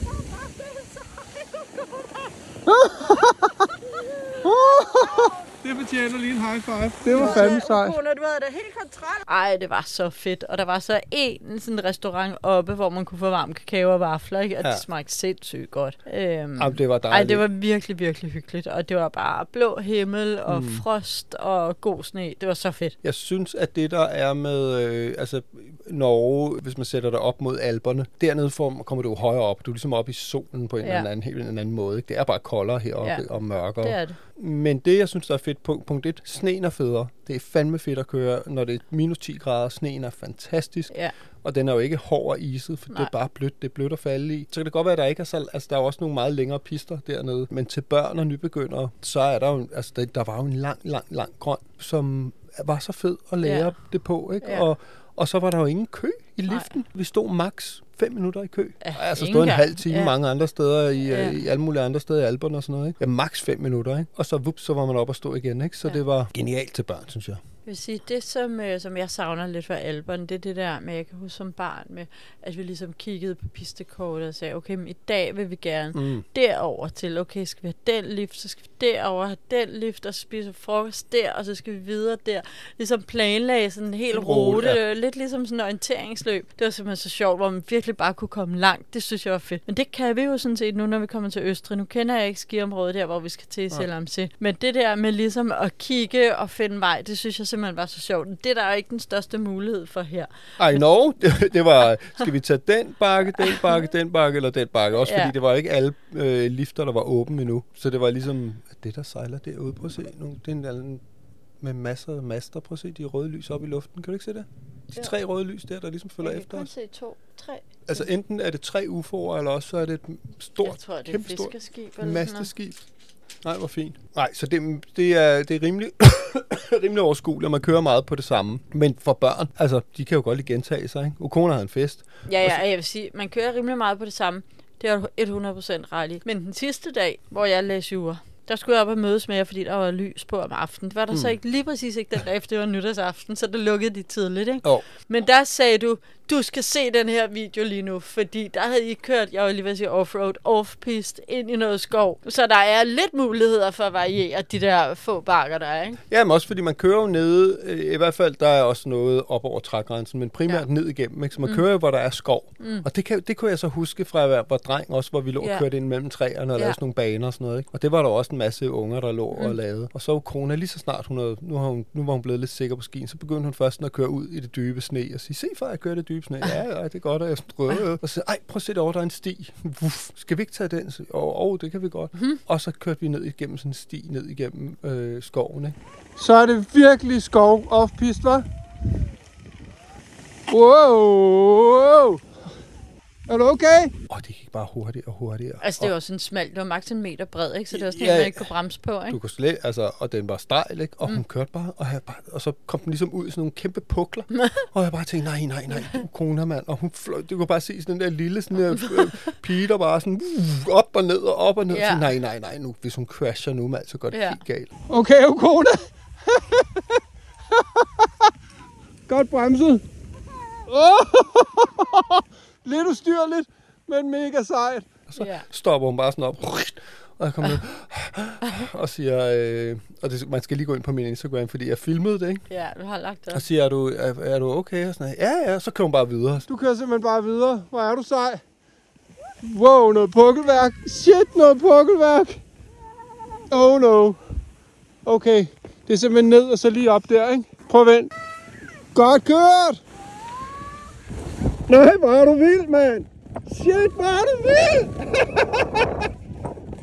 Speaker 9: Det fortjener lige en high five. Det var fandme sejt.
Speaker 6: Kone, du havde det helt kontrol. Ej, det var så fedt. Og der var så en sådan restaurant oppe, hvor man kunne få varm kakao og vafler, ikke? og ja. Det smagte sindssygt godt. Øhm,
Speaker 2: Jamen, det var
Speaker 6: Ej,
Speaker 2: dejligt.
Speaker 6: det var virkelig, virkelig hyggeligt. Og det var bare blå himmel og mm. Frost og god sne. Det var så fedt.
Speaker 2: Jeg synes, at det der er med øh, altså Norge, hvis man sætter det op mod alberne, dernede får, kommer du jo højere op. Du er ligesom op i solen på en
Speaker 6: Ja.
Speaker 2: eller anden, helt en anden måde. Ikke? Det er bare koldere heroppe
Speaker 6: ja.
Speaker 2: og mørkere.
Speaker 6: det er det.
Speaker 2: Men det, jeg synes, der er fedt, punkt, punkt 1, sneen er federe. Det er fandme fedt at køre, når det er minus 10 grader. Sneen er fantastisk.
Speaker 6: Ja.
Speaker 2: Og den er jo ikke hård og iset, for Nej. det er bare blødt. Det er blødt at falde i. Så kan det godt være, at der ikke er så... Altså, der er også nogle meget længere pister dernede. Men til børn og nybegyndere, så er der jo... Altså, der, der var jo en lang, lang, lang grøn, som var så fed at lære
Speaker 6: ja.
Speaker 2: det på, ikke?
Speaker 6: Ja.
Speaker 2: Og, og så var der jo ingen kø i
Speaker 6: Nej.
Speaker 2: liften. Vi stod max 5 minutter i kø.
Speaker 6: Ja,
Speaker 2: altså stod en halv time
Speaker 6: Ja.
Speaker 2: mange andre steder, i,
Speaker 6: Ja.
Speaker 2: ja. i alle mulige andre steder i Alperne og sådan noget. Ikke? Ja, max 5 minutter, ikke? Og så vups, så var man op og stå igen, ikke? Så
Speaker 6: ja.
Speaker 2: det var genialt til børn, synes jeg.
Speaker 6: Jeg vil sige, det som, øh, som jeg savner lidt fra alberne, det er det der med, jeg kan huske som barn, med, at vi ligesom kiggede på pistekortet og sagde, okay, men i dag vil vi gerne
Speaker 2: Mm.
Speaker 6: derover til, okay, skal vi have den lift, så skal vi derover have den lift, og spise frokost der, og så skal vi videre der. Ligesom planlagde sådan en hel rute,
Speaker 2: ja.
Speaker 6: ja. lidt ligesom sådan en orienteringsløb. Det var simpelthen så sjovt, hvor man virkelig bare kunne komme langt. Det synes jeg var fedt. Men det kan vi jo sådan set nu, når vi kommer til Østrig. Nu kender jeg ikke skiområdet der, hvor vi skal til selvom se. Men det der med ligesom at kigge og finde vej, det synes jeg simpelthen var så sjovt. Det er der jo ikke den største mulighed for her.
Speaker 2: I know. Det, det var, skal vi tage den bakke, den bakke, den bakke eller den bakke? Også
Speaker 6: Ja.
Speaker 2: fordi det var ikke alle øh, lifter, der var åbne endnu. Så det var ligesom, det der sejler derude, prøv at se. Nu, det er en anden med masser af master. Prøv at se de røde lys op i luften. Kan du ikke se det? De tre røde lys der, der ligesom følger
Speaker 6: jeg
Speaker 2: efter
Speaker 6: kan kun
Speaker 2: os.
Speaker 6: se to, tre.
Speaker 2: Altså enten er det tre UFO'er, eller også så er det et stort,
Speaker 6: Jeg tror, det er sådan noget.
Speaker 2: masteskib. Nej, hvor fint. Nej, så det, det, er, det er rimelig, rimelig overskueligt, og man kører meget på det samme. Men for børn, altså, de kan jo godt lige gentage sig, ikke? Ukona havde en fest.
Speaker 6: Ja, ja, og jeg vil sige, man kører rimelig meget på det samme. Det er du 100% ret i. Men den sidste dag, hvor jeg læste jura, der skulle jeg op og mødes med jer, fordi der var lys på om aftenen. Det var der mm. så
Speaker 2: Mm.
Speaker 6: ikke lige præcis ikke den dag, for det var nytårsaften, så der lukkede de tidligt, ikke?
Speaker 2: Jo.
Speaker 6: Men der sagde du, du skal se den her video lige nu, fordi der havde I kørt, jeg var lige ved at sige offroad, off-pist, ind i noget skov. Så der er lidt muligheder for at variere de der få bakker, der er, ikke?
Speaker 2: Ja, men også fordi man kører jo nede, øh, i hvert fald der er også noget op over trægrænsen, men primært ja. ned igennem, ikke? så man
Speaker 6: Mm.
Speaker 2: kører jo, hvor der er skov.
Speaker 6: Mm.
Speaker 2: Og det, kan, det kunne jeg så huske fra at være var dreng også, hvor vi lå og
Speaker 6: Ja.
Speaker 2: kørte ind mellem træerne og
Speaker 6: Ja.
Speaker 2: lavede sådan nogle baner og sådan noget. Ikke? Og det var der også en masse unger, der lå
Speaker 6: Mm.
Speaker 2: og lavede. Og så var Kona lige så snart hun, havde, nu, har hun, nu var hun blevet lidt sikker på skien, så begyndte hun først at køre ud i det dybe sne og sige, se far, jeg kører det dybe sne. Ja, ja, det er godt, og jeg prøver. Og så ej, prøv at se derovre, der er en sti. Uff, skal vi ikke tage den? Så, Åh, oh, det kan vi godt.
Speaker 6: Mhm.
Speaker 2: Og så kørte vi ned igennem sådan en sti, ned igennem øh, skoven. Ikke?
Speaker 9: Så er det virkelig skov off-pist, hva'? Wow! Er du okay?
Speaker 2: Og det gik bare hurtigere og hurtigere.
Speaker 6: Altså, det var sådan smalt, det var maks en meter bred, ikke? Så det var sådan,
Speaker 2: Ja,
Speaker 6: ja, man ikke kunne bremse på, ikke?
Speaker 2: Du kunne slet, altså, og den var stejl, ikke? Og
Speaker 6: Mm.
Speaker 2: hun kørte bare og, jeg bare, og så kom den ligesom ud i sådan nogle kæmpe pukler. og jeg bare tænkte, nej, nej, nej, du kone, mand. Og hun fløj, du kunne bare se sådan den der lille sådan der, øh, pige, der bare sådan uh, op og ned og op og ned.
Speaker 9: Ja.
Speaker 2: Så, nej, nej, nej, nu, hvis hun crasher nu, mand, så går det
Speaker 9: Ja.
Speaker 2: helt galt.
Speaker 9: Okay, Ukona. Godt bremset. Oh! Lidt ustyrligt, men mega sejt.
Speaker 2: Og så ja. stopper hun bare sådan op. Og jeg kommer ned og siger, øh, og det, man skal lige gå ind på min Instagram, fordi jeg filmede det, ikke?
Speaker 6: Ja, du har lagt det.
Speaker 2: Og siger, er du, er, er du okay? Og sådan, noget. ja, ja, så kører hun bare videre.
Speaker 9: Du kører simpelthen bare videre. Hvor er du sej. Wow, noget pukkelværk. Shit, noget pukkelværk. Oh no. Okay, det er simpelthen ned og så lige op der, ikke? Prøv at vent. Godt kørt! Nej, hvor er du vild, mand! Shit, hvor er du vild!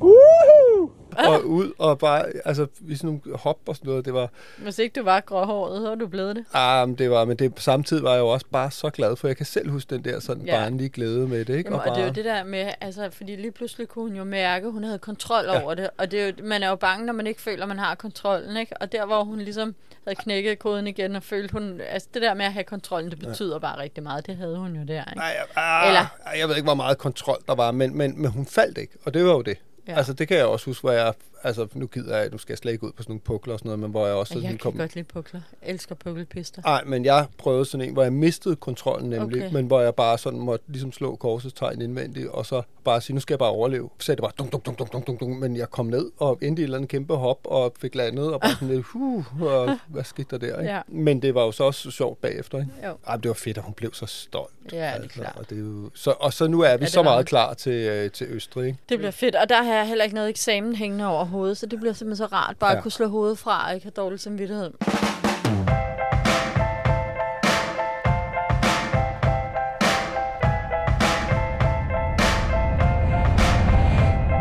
Speaker 9: Woohoo!
Speaker 2: Og ud og bare, altså, i sådan nogle hop og sådan noget, det var,
Speaker 6: Hvis ikke du var gråhåret, så var du blevet det.
Speaker 2: ah, men det var, men det, samtidig var jeg jo også bare så glad, for jeg kan selv huske den der sådan
Speaker 6: Ja.
Speaker 2: barnlige glæde med det, ikke?
Speaker 6: Jamen, og, og det er jo det der med, altså, fordi lige pludselig kunne hun jo mærke, at hun havde kontrol ja. over det. Og det er jo, man er jo bange, når man ikke føler, at man har kontrollen, ikke? Og der, hvor hun ligesom havde knækket koden igen og følte hun, altså det der med at have kontrollen, det betyder ja. bare rigtig meget. Det havde hun jo der, ikke?
Speaker 2: Ah,
Speaker 6: Eller,
Speaker 2: Eller... Jeg ved ikke, hvor meget kontrol der var, men, men, men hun faldt ikke, og det var jo det.
Speaker 6: Ja.
Speaker 2: Altså, det kan jeg også huske, hvor jeg, altså, nu gider jeg, nu skal jeg slet ikke ud på sådan nogle pukler og sådan noget, men hvor jeg også
Speaker 6: og jeg kan godt lide pukler. Jeg elsker pukkelpister.
Speaker 2: Nej, men jeg prøvede sådan en, hvor jeg mistede kontrollen nemlig,
Speaker 6: Okay.
Speaker 2: men hvor jeg bare sådan måtte ligesom slå korsets tegn indvendigt, og så bare sige, nu skal jeg bare overleve. Så det bare dum, dum, dum, dum, dum, dum, dum, men jeg kom ned og endte i et eller andet kæmpe hop, og fik landet, og bare sådan lidt, huh, og hvad skete der der, ikke?
Speaker 6: Ja.
Speaker 2: Men det var jo så også sjovt bagefter, ikke?
Speaker 6: Jo.
Speaker 2: Ej, det var fedt, at hun blev så stolt.
Speaker 6: Ja, det er klart.
Speaker 2: Og, det er jo, så, og så nu er vi
Speaker 6: Ja,
Speaker 2: så meget klar til, øh, til Østrig, ikke?
Speaker 6: Det bliver fedt, og der har jeg heller ikke noget eksamen hængende over hovedet, så det bliver simpelthen så rart bare ja. At kunne slå hovedet fra og ikke have dårlig samvittighed.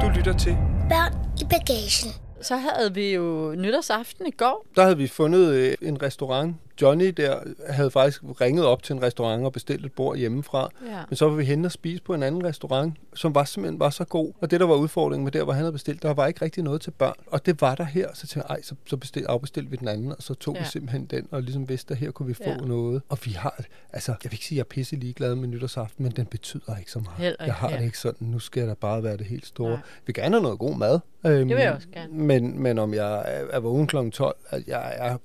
Speaker 2: Du lytter til.
Speaker 8: Børn i bagagen.
Speaker 6: Så havde vi jo nytårsaften i går.
Speaker 2: Der havde vi fundet øh, en restaurant. Johnny der havde faktisk ringet op til en restaurant og bestilt et bord hjemmefra.
Speaker 6: Ja.
Speaker 2: Men så var vi henne og spise på en anden restaurant, som var simpelthen var så god. Og det, der var udfordringen med der, hvor han havde bestilt, der var ikke rigtig noget til børn. Og det var der her. Så tænkte jeg, så, så bestil, afbestilte vi den anden, og så tog ja.
Speaker 6: Ja.
Speaker 2: vi simpelthen den, og ligesom vidste, at her kunne vi få
Speaker 6: Ja.
Speaker 2: ja. noget. Og vi har, altså, jeg vil ikke sige, at jeg er pisse ligeglad med nytårsaften, men den betyder ikke så meget.
Speaker 6: Heller ikke
Speaker 2: jeg har
Speaker 6: her.
Speaker 2: det ikke sådan, nu skal der bare være det helt store.
Speaker 6: Nej.
Speaker 2: Vi vil gerne have noget god mad. Øhm,
Speaker 6: vil jeg også gerne.
Speaker 2: Men, men om jeg er, er vågen kl. 12, at jeg er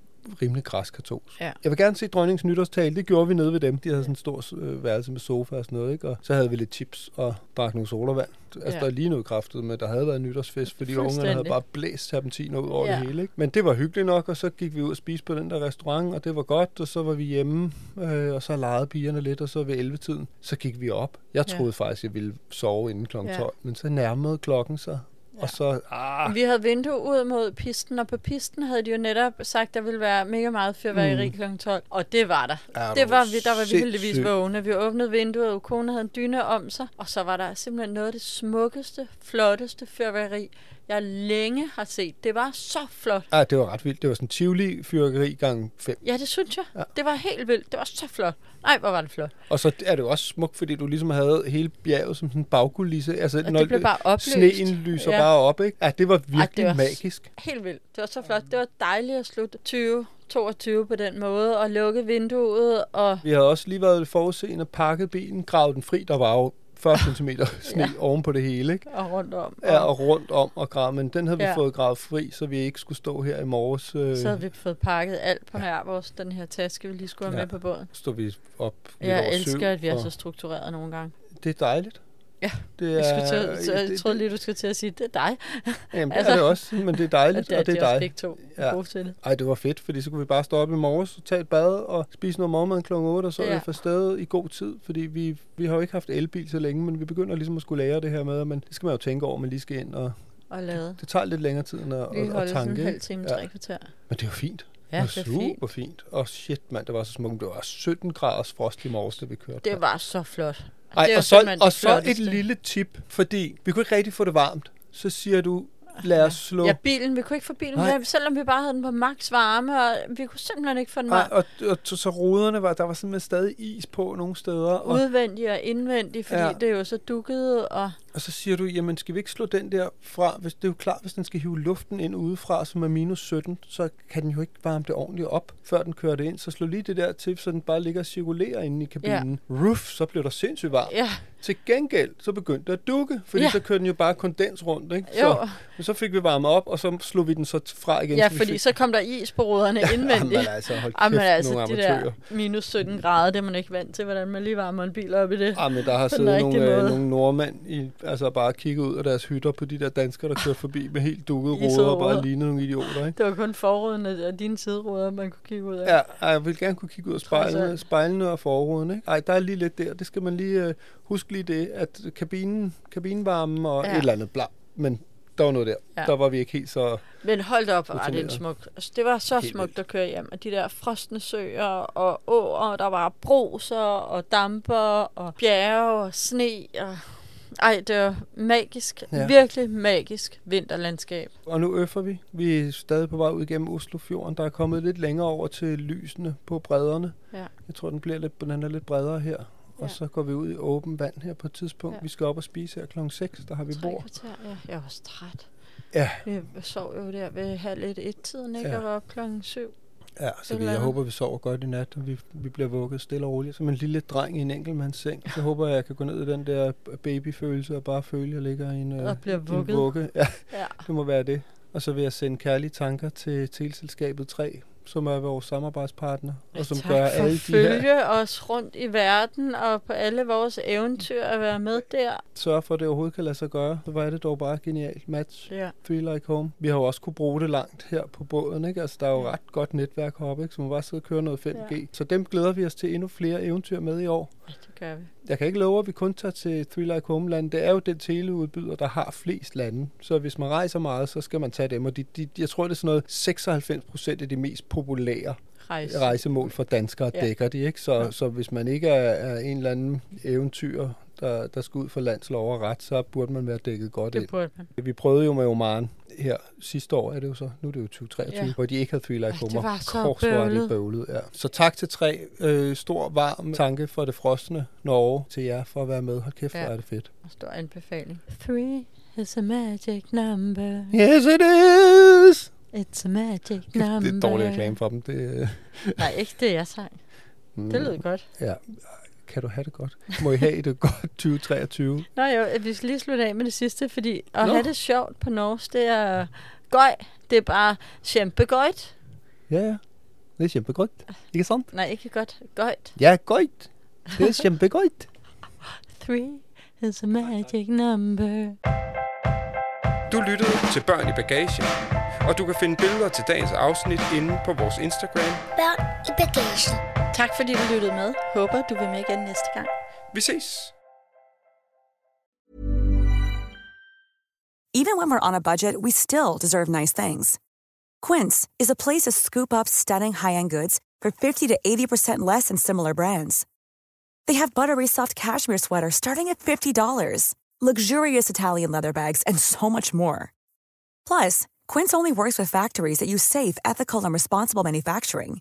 Speaker 2: rimelig græskatolsk.
Speaker 6: Ja.
Speaker 2: Jeg vil gerne se dronningens nytårstale. Det gjorde vi nede ved dem. De havde sådan en stor øh, værelse med sofa og sådan noget. Ikke? Og så havde vi lidt chips og drak nogle sodavand. Altså,
Speaker 6: Ja.
Speaker 2: der er lige noget kraftet med, der havde været nytårsfest, fordi ungerne havde bare blæst terpentiner ud over
Speaker 6: Ja.
Speaker 2: det hele. Ikke? Men det var hyggeligt nok, og så gik vi ud og spiste på den der restaurant, og det var godt, og så var vi hjemme, øh, og så legede pigerne lidt, og så ved 11-tiden, så gik vi op. Jeg
Speaker 6: Ja.
Speaker 2: troede faktisk, jeg ville sove inden kl. 12,
Speaker 6: Ja.
Speaker 2: men så nærmede klokken sig, og så, ah,
Speaker 6: Vi havde vindue ud mod pisten, og på pisten havde de jo netop sagt, at der ville være mega meget fyrværkeri mm. kl. 12. Og det var der.
Speaker 2: Er
Speaker 6: det var vi, der var vi heldigvis vågne. Vi åbnede vinduet, og kone havde en dyne om sig. Og så var der simpelthen noget af det smukkeste, flotteste fyrværkeri, jeg længe har set. Det var så flot.
Speaker 2: ah, det var ret vildt. Det var sådan Tivoli fyrkeri gang 5.
Speaker 6: Ja, det synes jeg. Ja. Det var helt vildt. Det var så flot. Nej, hvor var det flot.
Speaker 2: Og så er det jo også smukt, fordi du ligesom havde hele bjerget som sådan en bagkulisse. Altså,
Speaker 6: Og det blev bare opløst.
Speaker 2: Sneen lyser
Speaker 6: Ja.
Speaker 2: ja. bare op, ikke? Ja, det var virkelig
Speaker 6: Ej, det var
Speaker 2: magisk.
Speaker 6: Helt vildt. Det var så flot. Det var dejligt at slutte 20 22 på den måde, og lukke vinduet, og
Speaker 2: Vi havde også lige været forudseende, pakket bilen, gravet den fri. Der var jo 40 cm sne ja. oven på det hele, ikke?
Speaker 6: Og rundt om.
Speaker 2: Ja, og rundt om og grave, men den havde vi
Speaker 6: Ja.
Speaker 2: fået gravet fri, så vi ikke skulle stå her i morges. Øh,
Speaker 6: Så havde vi fået pakket alt på nær vores, den her taske, vi lige skulle have
Speaker 2: Ja.
Speaker 6: med på båden.
Speaker 2: stod vi op lidt
Speaker 6: Jeg elsker,
Speaker 2: syv,
Speaker 6: at vi er
Speaker 2: og
Speaker 6: så struktureret nogle gange.
Speaker 2: Det er dejligt.
Speaker 6: Ja,
Speaker 2: det
Speaker 6: jeg, skulle
Speaker 2: er-
Speaker 6: til, så jeg
Speaker 2: det-
Speaker 6: troede lige, du skulle til at sige, det er dig.
Speaker 2: Jamen, det er det også, men det er dejligt,
Speaker 6: at det,
Speaker 2: og det er
Speaker 6: de også
Speaker 2: dig.
Speaker 6: begge to er gode til det.
Speaker 2: Ej, det var fedt, fordi så kunne vi bare stå op i morges, tage et bad og spise noget morgenmad kl. 8, og så ja.
Speaker 6: Ja.
Speaker 2: er for stedet i god tid, fordi vi, vi har jo ikke haft elbil så længe, men vi begynder ligesom at skulle lære det her med, men det skal man jo tænke over, man lige skal ind, og
Speaker 6: Og lade.
Speaker 2: det tager lidt længere tid end at,
Speaker 6: Vi
Speaker 2: at, at tanke.
Speaker 6: en halv time, tre kvarter.
Speaker 2: Men det var fint.
Speaker 6: Ja,
Speaker 2: det
Speaker 6: det
Speaker 2: var
Speaker 6: er fint.
Speaker 2: super fint. Og shit, mand, det var så smukt. Det var 17 graders frost i morges, da vi kørte.
Speaker 6: Det var så flot.
Speaker 2: Ej,
Speaker 6: det
Speaker 2: og, så, og så et lille tip, fordi vi kunne ikke rigtig få det varmt. Så siger du, lad os slå...
Speaker 6: Ja, bilen. Vi kunne ikke få bilen
Speaker 2: Nej.
Speaker 6: med, selvom vi bare havde den på max varme, og vi kunne simpelthen ikke få den
Speaker 2: Nej,
Speaker 6: varm.
Speaker 2: og, og, så, ruderne var, der var simpelthen stadig is på nogle steder. Og,
Speaker 6: Udvendig og indvendig, fordi
Speaker 2: Ja.
Speaker 6: det jo så dukket, og
Speaker 2: og så siger du, jamen skal vi ikke slå den der fra? Hvis, det er jo klart, hvis den skal hive luften ind udefra, som er minus 17, så kan den jo ikke varme det ordentligt op, før den kører det ind. Så slå lige det der til, så den bare ligger og cirkulerer inde i kabinen. Ja. Roof, så blev der sindssygt varmt.
Speaker 6: Ja.
Speaker 2: Til gengæld, så begyndte det at dukke, fordi
Speaker 6: Ja.
Speaker 2: så kørte den jo bare kondens rundt. Ikke?
Speaker 6: Jo.
Speaker 2: Så, men så fik vi varmet op, og så slog vi den så fra igen.
Speaker 6: ja,
Speaker 2: så
Speaker 6: fordi
Speaker 2: fik,
Speaker 6: så kom der is på ruderne indvendigt.
Speaker 2: Jamen altså, hold kæft,
Speaker 6: Jamen altså,
Speaker 2: nogle
Speaker 6: de
Speaker 2: amatører.
Speaker 6: der minus 17 grader, det er man ikke vant til, hvordan man lige varmer en bil op i det.
Speaker 2: Ja, men der har siddet nogle, øh, nogle nordmænd, i, altså bare kigget ud af deres hytter på de der danskere, der kørte forbi med helt dukkede
Speaker 6: Isede
Speaker 2: ruder og bare lignede nogle idioter. Ikke?
Speaker 6: Det var kun forruden af dine sideruder, man kunne kigge ud af.
Speaker 2: Ja, ej, jeg vil gerne kunne kigge ud af spejlene, spejlene og forruden. Ikke? Ej, der er lige lidt der. Det skal man lige øh, huske lige det, at kabinen, kabinvarmen og ja. Et eller andet bla. Men der var noget der. Ja. Der var vi ikke helt så...
Speaker 6: Men hold op, var det en
Speaker 2: Rutineret.
Speaker 6: smuk. Altså, det var så
Speaker 2: Helt
Speaker 6: smukt at køre hjem. Og de der frosne søer og åer, der var broser og damper og bjerge og sne. Og... Ej, det var magisk.
Speaker 2: Ja.
Speaker 6: Virkelig magisk vinterlandskab.
Speaker 2: Og nu øffer vi. Vi er stadig på vej ud igennem Oslofjorden. Der er kommet lidt længere over til lysene på bredderne.
Speaker 6: Ja.
Speaker 2: Jeg tror, den bliver lidt, den er lidt bredere her. Og
Speaker 6: Ja.
Speaker 2: så går vi ud i åben vand her på et tidspunkt. Ja. Vi skal op og spise her klokken 6, der har vi bord.
Speaker 6: kvarter, ja. Jeg var også træt.
Speaker 2: Ja.
Speaker 6: Jeg sov jo der ved halv et, et-tiden, ikke?
Speaker 2: Ja.
Speaker 6: Ja. Og var op klokken syv.
Speaker 2: Ja, så
Speaker 6: Et
Speaker 2: vi,
Speaker 6: eller
Speaker 2: jeg håber, vi sover godt i nat, og vi, vi bliver vugget stille og roligt. Som en lille dreng i en enkeltmands seng. Så håber jeg, jeg kan gå ned i den der babyfølelse og bare føle, at jeg ligger i en, øh,
Speaker 6: Og bliver
Speaker 2: i en
Speaker 6: vugget.
Speaker 2: vugge. Ja,
Speaker 6: Ja.
Speaker 2: det må være det. Og så vil jeg sende kærlige tanker til Teleselskabet 3, som er vores samarbejdspartner, og som
Speaker 6: tak
Speaker 2: gør alle de her
Speaker 6: følge os rundt i verden og på alle vores eventyr at være med der.
Speaker 2: sørge for, at det overhovedet kan lade sig gøre. Så var det dog bare genialt match.
Speaker 6: Ja.
Speaker 2: Feel like home. Vi har jo også kunne bruge det langt her på båden, ikke? Altså, der er jo ret godt netværk heroppe, ikke? Så man bare sidde og køre noget 5G.
Speaker 6: Ja.
Speaker 2: Så dem glæder vi os til endnu flere eventyr med i år.
Speaker 6: Det gør vi.
Speaker 2: Jeg kan ikke love, at vi kun tager til Three Like Home land. Det er jo den teleudbyder, der har flest lande. Så hvis man rejser meget, så skal man tage dem. Og de, de, jeg tror, det er sådan noget 96 procent af de mest populære
Speaker 6: Rejse.
Speaker 2: rejsemål for danskere
Speaker 6: Ja.
Speaker 2: dækker de. Ikke? Så, ja. så hvis man ikke er, er en eller anden eventyr, der, der skal ud for landslov og ret, så burde man være dækket godt
Speaker 6: Det
Speaker 2: ind.
Speaker 6: burde man.
Speaker 2: Vi prøvede jo med Oman her sidste år, er det jo så. Nu er det jo 2023, ja. Hvor de ikke havde Three Like
Speaker 6: Ej,
Speaker 2: Home.
Speaker 6: det var så
Speaker 2: kors, hvor
Speaker 6: bøvlet.
Speaker 2: bøvlet. Ja. Så tak til tre. Øh, stor, varm tanke for det frosne Norge til jer for at være med. Hold kæft, hvor
Speaker 6: Ja.
Speaker 2: er det fedt.
Speaker 6: Stor anbefaling. Three is a magic number.
Speaker 2: Yes, it is!
Speaker 6: It's a magic number.
Speaker 2: Det er dårlig reklame for dem. Det, øh,
Speaker 6: Nej, ikke det, jeg sang. Det lød godt.
Speaker 2: Ja, kan du have det godt? Må I have det godt 2023?
Speaker 6: Nå jo, vi skal lige slutte af med det sidste, fordi at
Speaker 2: Nå.
Speaker 6: have det sjovt på norsk, det er gøj. Det er bare kæmpegøjt.
Speaker 2: Ja, ja. Det er kæmpegodt. Ikke sandt?
Speaker 6: Nej, ikke godt. Gøjt.
Speaker 2: Ja, godt. Det er kæmpegodt.
Speaker 6: Three is a magic number.
Speaker 12: Du lyttede til Børn i Bagagen, og du kan finde billeder til dagens afsnit inde på vores Instagram.
Speaker 10: Børn i bagagen.
Speaker 6: Tak fordi du lyttede med. Håber, du vil med igen næste gang.
Speaker 12: Vi ses!
Speaker 1: Even when we're on a budget, we still deserve nice things. Quince is a place to scoop up stunning high-end goods for 50 to 80% less than similar brands. They have buttery soft cashmere sweaters starting at $50, luxurious Italian leather bags, and so much more. Plus, Quince only works with factories that use safe, ethical, and responsible manufacturing.